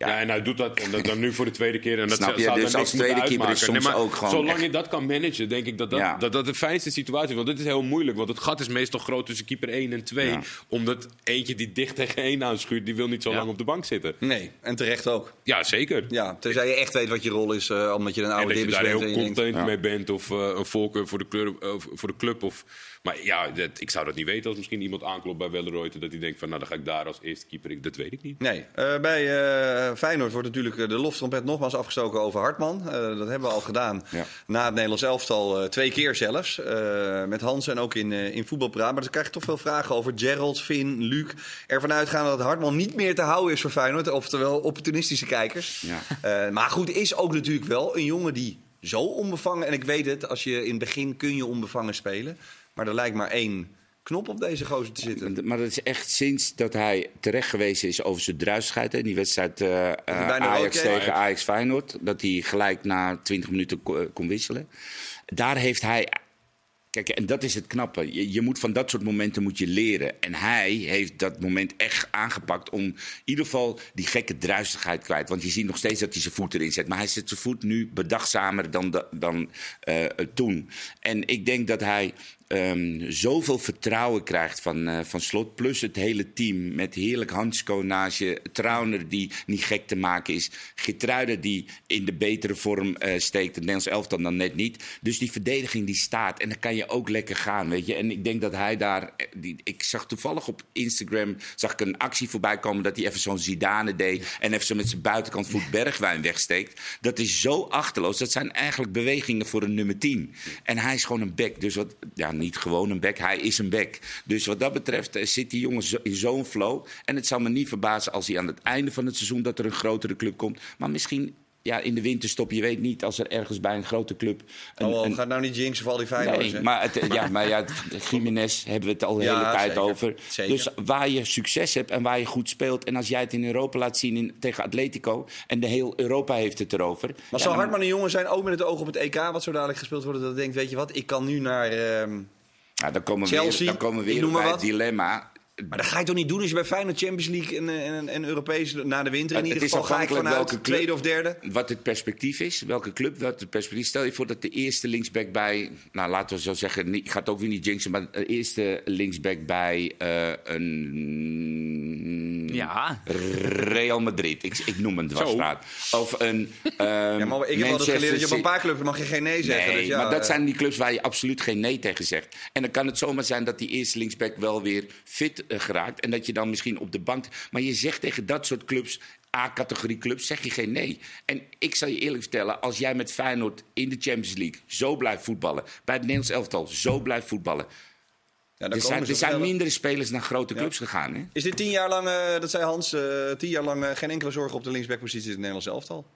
Ja. ja, en hij doet dat en dan nu voor de tweede keer. En dat
Snap je?
zou
dus als tweede keeper is soms
nee,
ook gewoon
Zolang
echt...
je dat kan managen, denk ik dat dat,
Ja.
dat dat de fijnste situatie is. Want dit is heel moeilijk. Want het gat is meestal groot tussen keeper 1 en 2.
Ja.
Omdat eentje die dicht tegen 1 aanschuurt, die wil niet zo
Ja.
lang op de bank zitten.
Nee, en terecht ook.
Ja, zeker.
Ja, tenzij je echt weet wat je rol is, uh, omdat je een
En
oude
dat je
dibbes
daar
bent.
heel
en je denkt,
content mee bent of uh, een voorkeur voor de, kleur, uh, voor de club. Of, maar ja, dat, ik zou dat niet weten als misschien iemand aanklopt bij Welleroyte. Dat hij denkt van, nou dan ga ik daar als eerste keeper. Ik, dat weet ik niet.
Nee, uh, bij uh, Feyenoord wordt natuurlijk uh, de loftrompet nogmaals afgestoken over Hartman. Uh, dat hebben we al gedaan
Ja.
na het Nederlands elftal twee keer zelfs. Met Hans en ook in, in voetbalpraat. Maar dan krijg je toch veel vragen over Gerald, Finn, Luc. Ervan uitgaan dat Hartman niet meer te houden is voor Feyenoord. Oftewel opportunistische kijkers.
Ja.
Maar goed, is ook natuurlijk wel een jongen die zo onbevangen... En ik weet het, als je in het begin kun je onbevangen spelen. Maar er lijkt maar één knop op deze gozer te zitten.
Maar dat is echt sinds dat hij terecht geweest is over zijn druisigheid. In die wedstrijd uh, Ajax tegen Ajax Feyenoord. Dat hij gelijk na 20 minuten ko- kon wisselen. Daar heeft hij... Kijk, en dat is het knappe. Je, je moet van dat soort momenten moet je leren. En hij heeft dat moment echt aangepakt om in ieder geval die gekke druisigheid kwijt. Want je ziet nog steeds dat hij zijn voet erin zet. Maar hij zet zijn voet nu bedachtzamer dan, da- dan eh, toen. En ik denk dat hij ehm, zoveel vertrouwen krijgt van, eh, van Slot. Plus het hele team met heerlijk Hansko naast je. Trauner die niet gek te maken is. Getruiden die in de betere vorm eh, steekt. Het Nederlands elftal dan net niet. Dus die verdediging die staat. En dan kan je ook lekker gaan, weet je. En ik denk dat hij daar... eh, Die, ik zag toevallig op Instagram zag ik een actie voorbij komen... dat hij even zo'n Zidane deed... en even zo met zijn buitenkant voet Bergwijn wegsteekt. Dat is zo achterloos. Dat zijn eigenlijk bewegingen voor een nummer 10. En hij is gewoon een bek. Dus wat... Ja, niet gewoon een bek. Hij is een bek. Dus wat dat betreft eh, zit die jongen in zo'n flow. En het zal me niet verbazen als hij aan het einde van het seizoen... dat er een grotere club komt. Maar misschien... Ja, in de winterstop, je weet niet als er ergens bij een grote club... Een,
Oh,
een-
gaat nou niet jinxen voor al die Feyenoorders.
Nee, maar, het, ja, maar ja, Jiménez hebben we het al de
Ja,
hele tijd
zeker.
over.
Zeker.
Dus waar je succes hebt en waar je goed speelt... en als jij het in Europa laat zien in, tegen Atletico... en de heel Europa heeft het erover...
Maar
ja,
zal Hartman een jongen zijn, ook met het oog op het EK... wat zo dadelijk gespeeld wordt, dat denkt... weet je wat, ik kan nu naar... ehm,
Ja, dan komen we weer, dan komen we weer bij het dilemma.
Maar dat ga je toch niet doen als je bij Feyenoord Champions League en, en, en Europees na de winter in
Het
ieder geval ga ik vanuit
welke club.
tweede of derde.
Wat het perspectief is, welke club, wat het perspectief. Stel je voor dat de eerste linksback bij, nou laten we zo zeggen, niet- ik ga het ook weer niet jinxen, maar de eerste linksback bij eh, een
Ja.
Real Madrid, ik, ik noem een dwarsstraat. Of een ehm
Ja, maar ik heb altijd geleerd dat je op een paar clubs mag je geen nee zeggen.
Nee,
dus ja,
maar dat
eh,
zijn die clubs waar je absoluut geen nee tegen zegt. En dan kan het zomaar zijn dat die eerste linksback wel weer fit eh, geraakt. En dat je dan misschien op de bank... Maar je zegt tegen dat soort clubs, A-categorie clubs, zeg je geen nee. En ik zal je eerlijk vertellen, als jij met Feyenoord in de Champions League zo blijft voetballen... bij het Nederlands elftal zo blijft voetballen... Ja, er zijn, er zijn mindere spelers naar grote clubs gegaan. Hè?
Is dit tien jaar lang, uh, dat zei Hans, uh, tien jaar lang uh, geen enkele zorg op de linksbackpositie in het Nederlands elftal?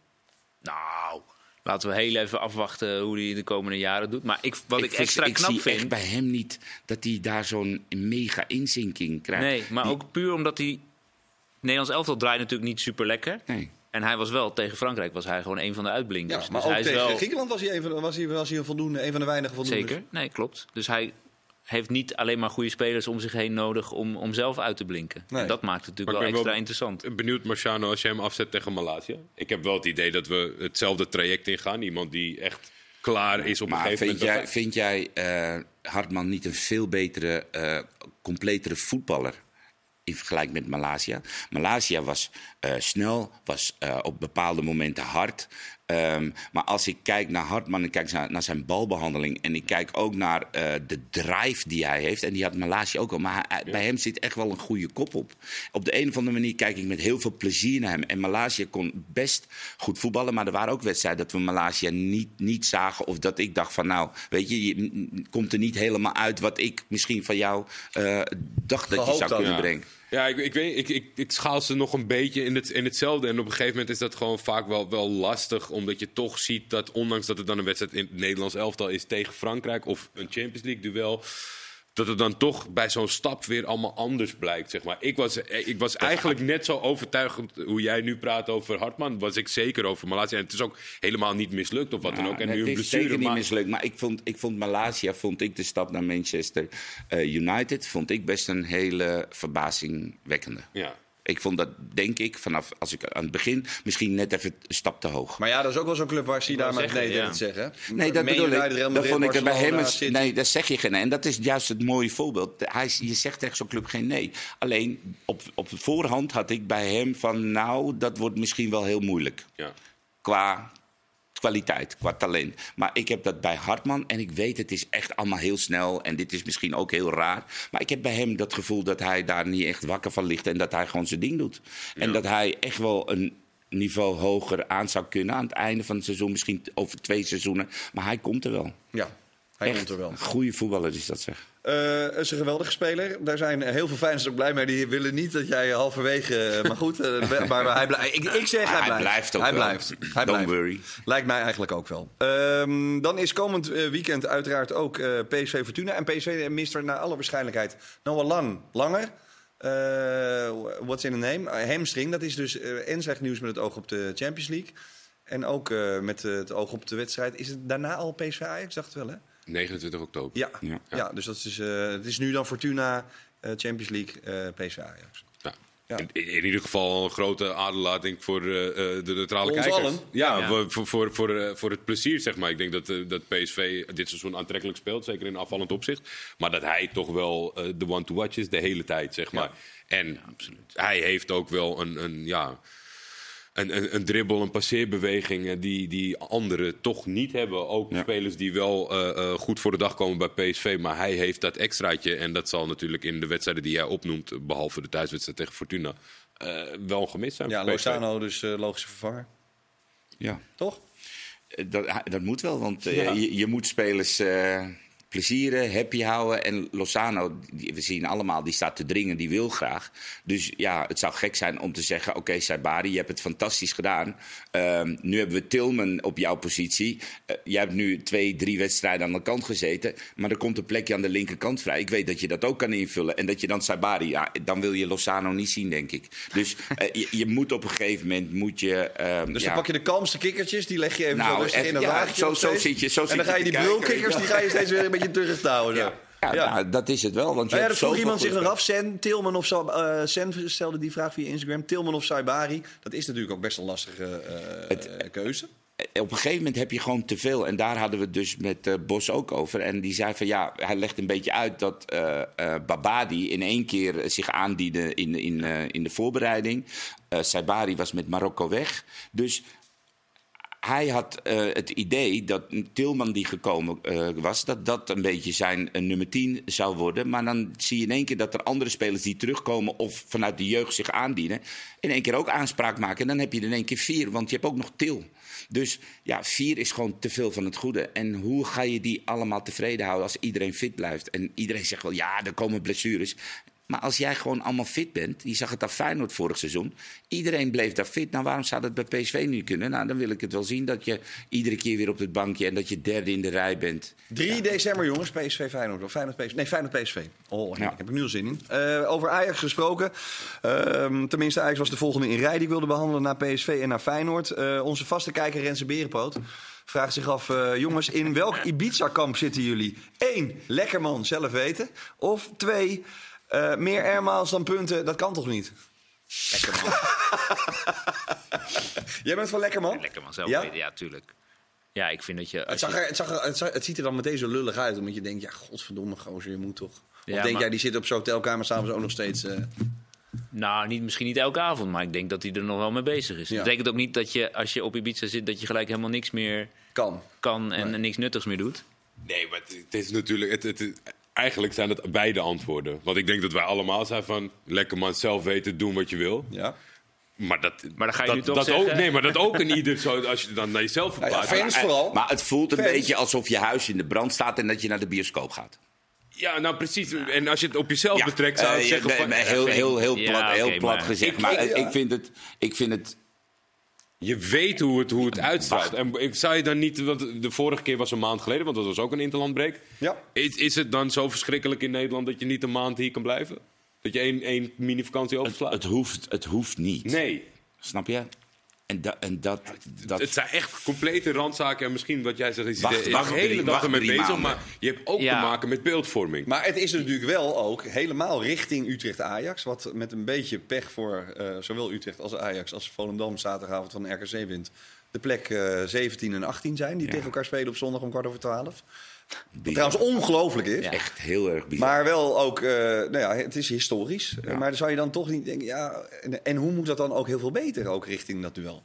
Nou, laten we heel even afwachten hoe hij de komende jaren doet. Maar ik, wat ik, ik extra ik knap
zie
vind...
echt bij hem niet dat hij daar zo'n mega inzinking krijgt.
Nee, maar ook puur omdat hij... Nederlands elftal draait natuurlijk niet super lekker.
Nee.
En hij was wel, tegen Frankrijk was hij gewoon een van de uitblinkers.
Ja, maar
dus
ook
hij is
tegen
wel...
Griekenland was hij, een van, was hij, was hij een, voldoende, een van de weinige voldoende.
Zeker, nee, klopt. Dus hij heeft niet alleen maar goede spelers om zich heen nodig om, om zelf uit te blinken.
Nee.
En dat maakt het natuurlijk wel extra
wel
interessant.
Benieuwd, Marciano, als je hem afzet tegen Malaysia. Ik heb wel het idee dat we hetzelfde traject ingaan. Iemand die echt klaar is op een
Maar
gegeven
vind
moment.
jij, vind jij eh, Hartman niet een veel betere, eh, completere voetballer? In vergelijking met Malaysia. Malaysia was eh, snel, was eh, op bepaalde momenten hard. Ehm, maar als ik kijk naar Hartman en kijk naar, naar zijn balbehandeling. en ik kijk ook naar eh, de drive die hij heeft. en die had Malaysia ook al. Maar hij- bij hem zit echt wel een goede kop op. Op de een of andere manier kijk ik met heel veel plezier naar hem. En Malaysia kon best goed voetballen. maar er waren ook wedstrijden dat we Malaysia niet, niet zagen. of dat ik dacht van nou, weet je, je komt er niet helemaal uit wat ik misschien van jou eh, dacht dat je zou kunnen
Ja.
brengen.
Ja, ik, ik, weet, ik, ik, ik schaal ze nog een beetje in, het, in hetzelfde. En op een gegeven moment is dat gewoon vaak wel, wel lastig. Omdat je toch ziet dat, ondanks dat het dan een wedstrijd in het Nederlands elftal is tegen Frankrijk. of een Champions League duel. Dat het dan toch bij zo'n stap weer allemaal anders blijkt. Zeg maar. Ik was, eh, ik was eigenlijk net zo overtuigend hoe jij nu praat over Hartman. was ik zeker over Malaysia. En het is ook helemaal niet mislukt of wat dan ook. En nu een
het is
blessure.
zeker niet
maar-
mislukt. Maar ik vond, ik vond Malaysia, vond ik de stap naar Manchester eh, United, vond ik best een hele verbazingwekkende.
Ja.
Ik vond dat, denk ik, vanaf als ik aan het begin misschien net even een stap te hoog.
Maar ja, dat is ook wel zo'n club waar Zidane maar nee
ja.
zeggen.
Nee, dat
Man
bedoel ik. Dat vond ik er bij hem. Nee, dat zeg je geen nee. En dat is juist het mooie voorbeeld. Hij, je zegt tegen zo'n club geen nee. Alleen op, op voorhand had ik bij hem van. Nou, dat wordt misschien wel heel moeilijk.
Ja.
Qua kwaliteit, qua talent. Maar ik heb dat bij Hartman. En ik weet, het is echt allemaal heel snel. En dit is misschien ook heel raar. Maar ik heb bij hem dat gevoel dat hij daar niet echt wakker van ligt. En dat hij gewoon zijn ding doet. En dat hij echt wel een niveau hoger aan zou kunnen aan het einde van het seizoen. Misschien over twee seizoenen. Maar hij komt er wel.
Ja, hij
Echt
komt er wel.
Goede voetballer is dat zeg.
Eh, is een geweldige speler. Daar zijn heel veel fans ook blij mee. Die willen niet dat jij halverwege... eh, maar goed, eh, maar hij blijft. Ik, ik zeg hij,
hij
blijft.
blijft ook
Hij
wel.
blijft. Hij
Don't
blijft.
worry.
Lijkt mij eigenlijk ook wel. Ehm, dan is komend weekend uiteraard ook PSV Fortuna. En PSV mist er naar alle waarschijnlijkheid wel lang langer. What's in a name? Hamstring, dat is dus en slecht nieuws met het oog op de Champions League. En ook met het oog op de wedstrijd. Is het daarna al PSV Ajax? Dacht het wel, hè?
29 oktober.
Ja, ja.
Ja.
dus dat is, eh, het is nu dan Fortuna, eh, Champions League, eh PSV Ajax.
Ja.
Ja.
In, in ieder geval een grote aderlating voor eh, eh, de neutrale
Voor ons
kijkers.
allen.
Ja,
Ja.
Voor, voor, voor, voor, voor het plezier, zeg maar. Ik denk dat, dat PSV dit seizoen aantrekkelijk speelt, zeker in afvallend opzicht. Maar dat hij toch wel eh, de one to watch is de hele tijd, zeg maar. En hij heeft ook wel een, een ja... Een, een, een dribbel, een passeerbeweging eh, die, die anderen toch niet hebben. Ook
Ja.
spelers die wel eh, eh, goed voor de dag komen bij PSV. Maar hij heeft dat extraatje. En dat zal natuurlijk in de wedstrijden die jij opnoemt... behalve de thuiswedstrijd tegen Fortuna... eh, wel gemist zijn.
Ja,
voor PSV.
Lozano dus logische vervanger.
Ja.
Toch?
Dat, dat moet wel, want
Ja.
je, je moet spelers eh, plezieren, happy houden. En Lozano, die, we zien allemaal, die staat te dringen, die wil graag. Dus ja, het zou gek zijn om te zeggen... oké, Saibari, je hebt het fantastisch gedaan. Ehm, nu hebben we Tilman op jouw positie. Eh, jij hebt nu twee, drie wedstrijden aan de kant gezeten... maar er komt een plekje aan de linkerkant vrij. Ik weet dat je dat ook kan invullen. En dat je dan Saibari... Ja, dan wil je Lozano niet zien, denk ik. Dus eh, je, je moet op een gegeven moment... Moet je, ehm,
Dus
ja,
dan pak je de kalmste kikkertjes, die leg je even
Nou,
zo rustig in een
ja,
laagje.
zo- zo zit je- zo
en dan ga je die brulkikkers, die ga je steeds weer een beetje terug te houden. zo.
Ja,
Ja.
nou, dat is het wel. Want je
ja, dat vroeg iemand zich nog af. Sen, Tilman of eh, Sen stelde die vraag via Instagram. Tilman of Saibari. Dat is natuurlijk ook best een lastige eh, keuze.
spelers. Op een gegeven moment heb je gewoon te veel. En daar hadden we het dus met eh, Bos ook over. En die zei van ja, hij legt een beetje uit dat eh eh, Babadi in één keer eh, zich aandiende in, in, eh, in de voorbereiding. Eh Saibari was met Marokko weg. Dus hij had eh, het idee dat Tilman die gekomen eh, was, dat dat een beetje zijn uh, nummer 10 zou worden. Maar dan zie je in één keer dat er andere spelers die terugkomen of vanuit de jeugd zich aandienen, in één keer ook aanspraak maken. En dan heb je in één keer vier, want je hebt ook nog Til. Dus ja, vier is gewoon te veel van het goede. En hoe ga je die allemaal tevreden houden als iedereen fit blijft? En iedereen zegt wel, ja, er komen blessures. Maar als jij gewoon allemaal fit bent, je zag het aan Feyenoord vorig seizoen. Iedereen bleef daar fit. Nou, waarom zou dat bij PSV nu kunnen? Nou, dan wil ik het wel zien dat je iedere keer weer op het bankje en dat je derde in de rij bent.
3 december, jongens, PSV Feyenoord. Of Feyenoord PSV. Nee, Feyenoord PSV. Oh, ja. ik heb er nu al zin in. Uh, over Ajax gesproken. Uh, tenminste, Ajax was de volgende in rij die ik wilde behandelen naar PSV en naar Feyenoord. Uh, onze vaste kijker Renze Berenpoot vraagt zich af, uh, jongens, in welk Ibiza-kamp zitten jullie? Eén, Lekkerman, zelf weten. Of twee, uh, meer airmiles dan punten, dat kan toch niet?
Lekker man.
Jij bent van lekker man?
Ja, lekker man, zelf ja? weten, ja, tuurlijk. Ja, ik vind dat je...
Het, zag er, het, zag er, het, zag, het, ziet er dan meteen zo lullig uit, omdat je denkt, ja, godverdomme gozer, je moet toch... Of ja, denk maar... jij, die zit op zo'n hotelkamer s'avonds ook nog steeds... Uh...
Nou, niet, misschien niet elke avond, maar ik denk dat hij er nog wel mee bezig is. Ja. Dat betekent ook niet dat je, als je op Ibiza zit, dat je gelijk helemaal niks meer
kan,
kan en nee. niks nuttigs meer doet.
Nee, maar het is natuurlijk... Het, het, eigenlijk zijn het beide antwoorden. Want ik denk dat wij allemaal zijn van... lekker man, zelf weten, doen wat je wil.
Ja.
Maar, dat,
maar dan ga je
dat,
nu toch
dat
zeggen...
Ook, nee, maar dat ook in ieder zo... als je dan naar jezelf verplaatst.
Ja, fans vooral.
Maar het voelt een fans. beetje alsof je huis in de brand staat... en dat je naar de bioscoop gaat.
Ja, nou precies. En als je het op jezelf ja, betrekt, zou ik uh, zeggen... Van,
heel, heel, heel plat, ja, heel okay, plat maar gezegd. Ik, maar ik, ik, vind het, ik vind het
je weet hoe het, hoe het uitstraalt. En ik zou je dan niet, want de vorige keer was een maand geleden, want dat was ook een interlandbreek.
Ja.
Is, is het dan zo verschrikkelijk in Nederland dat je niet een maand hier kan blijven? Dat je één, één mini-vakantie overslaat?
Het, het, hoeft, het hoeft niet.
Nee.
Snap je? En, da, en dat, dat...
Het zijn echt complete randzaken. En misschien wat jij zegt, is wacht, wacht, de hele dag ermee bezig. Maanden. Maar je hebt ook ja. te maken met beeldvorming.
Maar het is natuurlijk wel ook helemaal richting Utrecht-Ajax. Wat met een beetje pech voor uh, zowel Utrecht als Ajax als Volendam zaterdagavond van de RKC wint. De plek uh, 17 en 18 zijn die ja. tegen elkaar spelen op zondag om kwart over twaalf. Wat trouwens ongelooflijk is.
Ja. Echt heel erg bizar.
Maar wel ook, uh, nou ja, het is historisch. Ja. Maar dan zou je dan toch niet denken, ja, en, en, hoe moet dat dan ook heel veel beter, ook richting dat duel?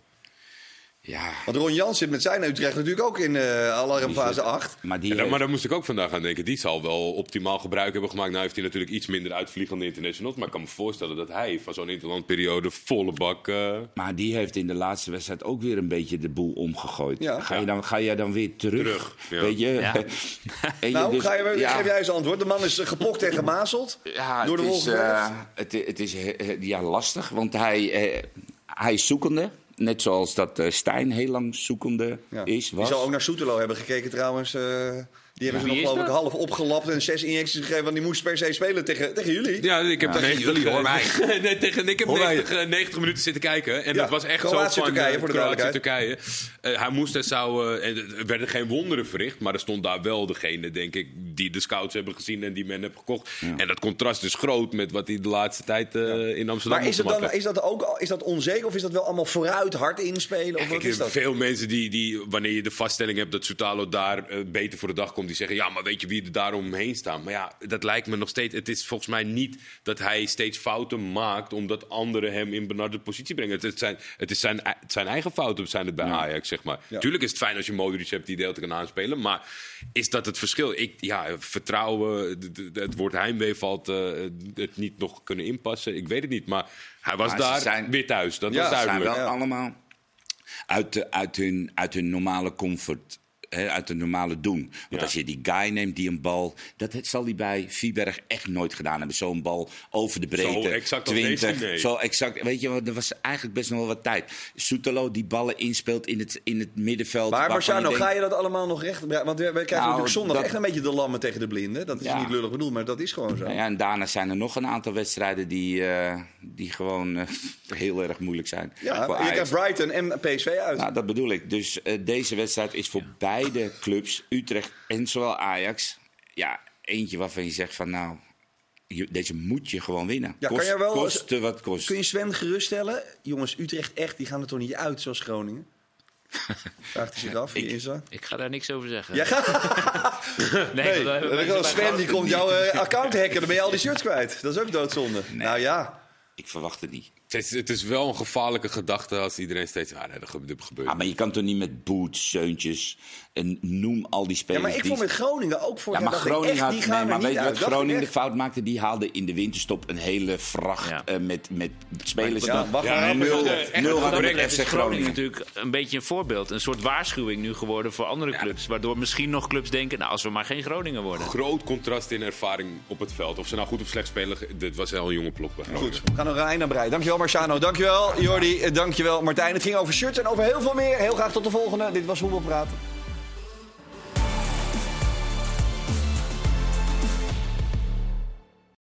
Ja.
Want Ron Jans zit met zijn Utrecht natuurlijk ook in uh, alarmfase 8.
Maar, die ja, heeft... maar daar moest ik ook vandaag aan denken. Die zal wel optimaal gebruik hebben gemaakt. Nou heeft hij natuurlijk iets minder uitvliegende internationals. Maar ik kan me voorstellen dat hij van zo'n interlandperiode volle bak... Uh...
Maar die heeft in de laatste wedstrijd ook weer een beetje de boel omgegooid. Ja. Ga, je dan, ga jij dan weer terug?
terug ja.
Weet je?
Ja. je nou, dus, ga je, geef jij eens antwoord. De man is gepokt en gemazeld
ja,
door de
het is, uh, het, het, is ja, lastig, want hij, hij is zoekende. Net zoals dat uh, Stijn heel lang zoekende ja. is. Was.
Die zal ook naar Soetelo hebben gekeken trouwens. Die hebben ja, ze nog geloof ik half opgelapt en zes injecties gegeven. Want die moest per se spelen tegen, tegen jullie.
Ja, ik heb
ja,
90,
jullie, hoor mij.
nee, tegen, ik heb 90, 90, minuten zitten kijken. En dat was echt
Kroatië,
zo van...
Turkije, voor de
Kroatië, Turkije. Uh, hij moest en zou... Uh, er werden geen wonderen verricht. Maar er stond daar wel degene, denk ik, die de scouts hebben gezien en die men heeft gekocht. Ja. En dat contrast is groot met wat hij de laatste tijd uh, ja. in Amsterdam
Maar is, het dan, is dat ook is dat onzeker of is dat wel allemaal vooruit hard inspelen? Of
wat
is dat?
Veel mensen die, die, wanneer je de vaststelling hebt dat Soutalo daar beter voor de dag komt, die zeggen, ja, maar weet je wie er daaromheen staan. Maar ja, dat lijkt me nog steeds. Het is volgens mij niet dat hij steeds fouten maakt omdat anderen hem in benarde positie brengen. Het, zijn, het is zijn, het zijn eigen fouten, zijn het bij ja. Ajax, zeg maar. Ja. Tuurlijk is het fijn als je Modric hebt die deel te kan aanspelen. Maar is dat het verschil? Ik, ja, vertrouwen, het woord heimwee valt, uh, het niet nog kunnen inpassen. Ik weet het niet. Maar hij was maar daar zijn, weer thuis. Dat
ja,
was duidelijk.
Zijn wel allemaal uit, de, uit, hun, uit hun normale comfort He, uit het normale doen. Want ja. als je die guy neemt die een bal. Dat zal hij bij Viberg echt nooit gedaan hebben. Zo'n bal over de breedte.
Zo exact
20.
nee.
Zo exact. Weet je, er was eigenlijk best nog wel wat tijd. Soetelo die ballen inspeelt in het, in het middenveld.
Maar Marciano, ga je dat allemaal nog recht? Want we, we krijgen nou, natuurlijk zondag dat... echt een beetje de lammen tegen de blinden. Dat is ja. niet lullig bedoeld, maar dat is gewoon zo.
Ja, en daarna zijn er nog een aantal wedstrijden die, uh, die gewoon uh, heel erg moeilijk zijn.
Ja, je krijgt Brighton en PSV uit.
Nou, dat bedoel ik. Dus uh, deze wedstrijd is voor beide clubs, Utrecht en zowel Ajax, ja, eentje waarvan je zegt van nou, je, deze moet je gewoon winnen.
Ja,
kost,
kan je wel,
koste wat kost.
Kun je Sven geruststellen? Jongens, Utrecht echt, die gaan er toch niet uit zoals Groningen? Vraagt hij zich af, wie is dat?
Ik ga daar niks over zeggen.
Ja, ga... nee, Sven die komt jouw uh, account hacken, dan ben je al die shirts kwijt. Dat is ook doodzonde. Nee. Nou ja.
Ik verwacht het niet.
Het is, het is wel een gevaarlijke gedachte als iedereen steeds... Ah, nee, dat gebeurt.
Ah, maar je kan toch niet met Boots, Zeuntjes en noem al die spelers...
Ja, maar ik
die-
vond met Groningen ook voor
Ja, maar Groningen
echt,
had,
die
nee, maar weet je wat Groningen de
echt.
fout maakte? Die haalde in de winterstop een hele vracht
Ja.
eh, met, met spelers.
Ja, wacht
Ja,
nul,
Echt,
nul FC
is
Groningen
natuurlijk een beetje een voorbeeld. Een soort waarschuwing nu geworden voor andere clubs. Waardoor misschien nog clubs denken, nou als we maar geen Groningen worden.
Groot contrast in ervaring op het veld. Of ze nou goed of slecht spelen, dit was wel een jonge plok. bij Groningen.
Goed, we gaan nog een eind aan breien. Dankjewel Marciano, dankjewel Jordi, eh, dankjewel Martijn. Het ging over shirts en over heel veel meer. Heel graag tot de volgende. Dit was Voetbalpraat.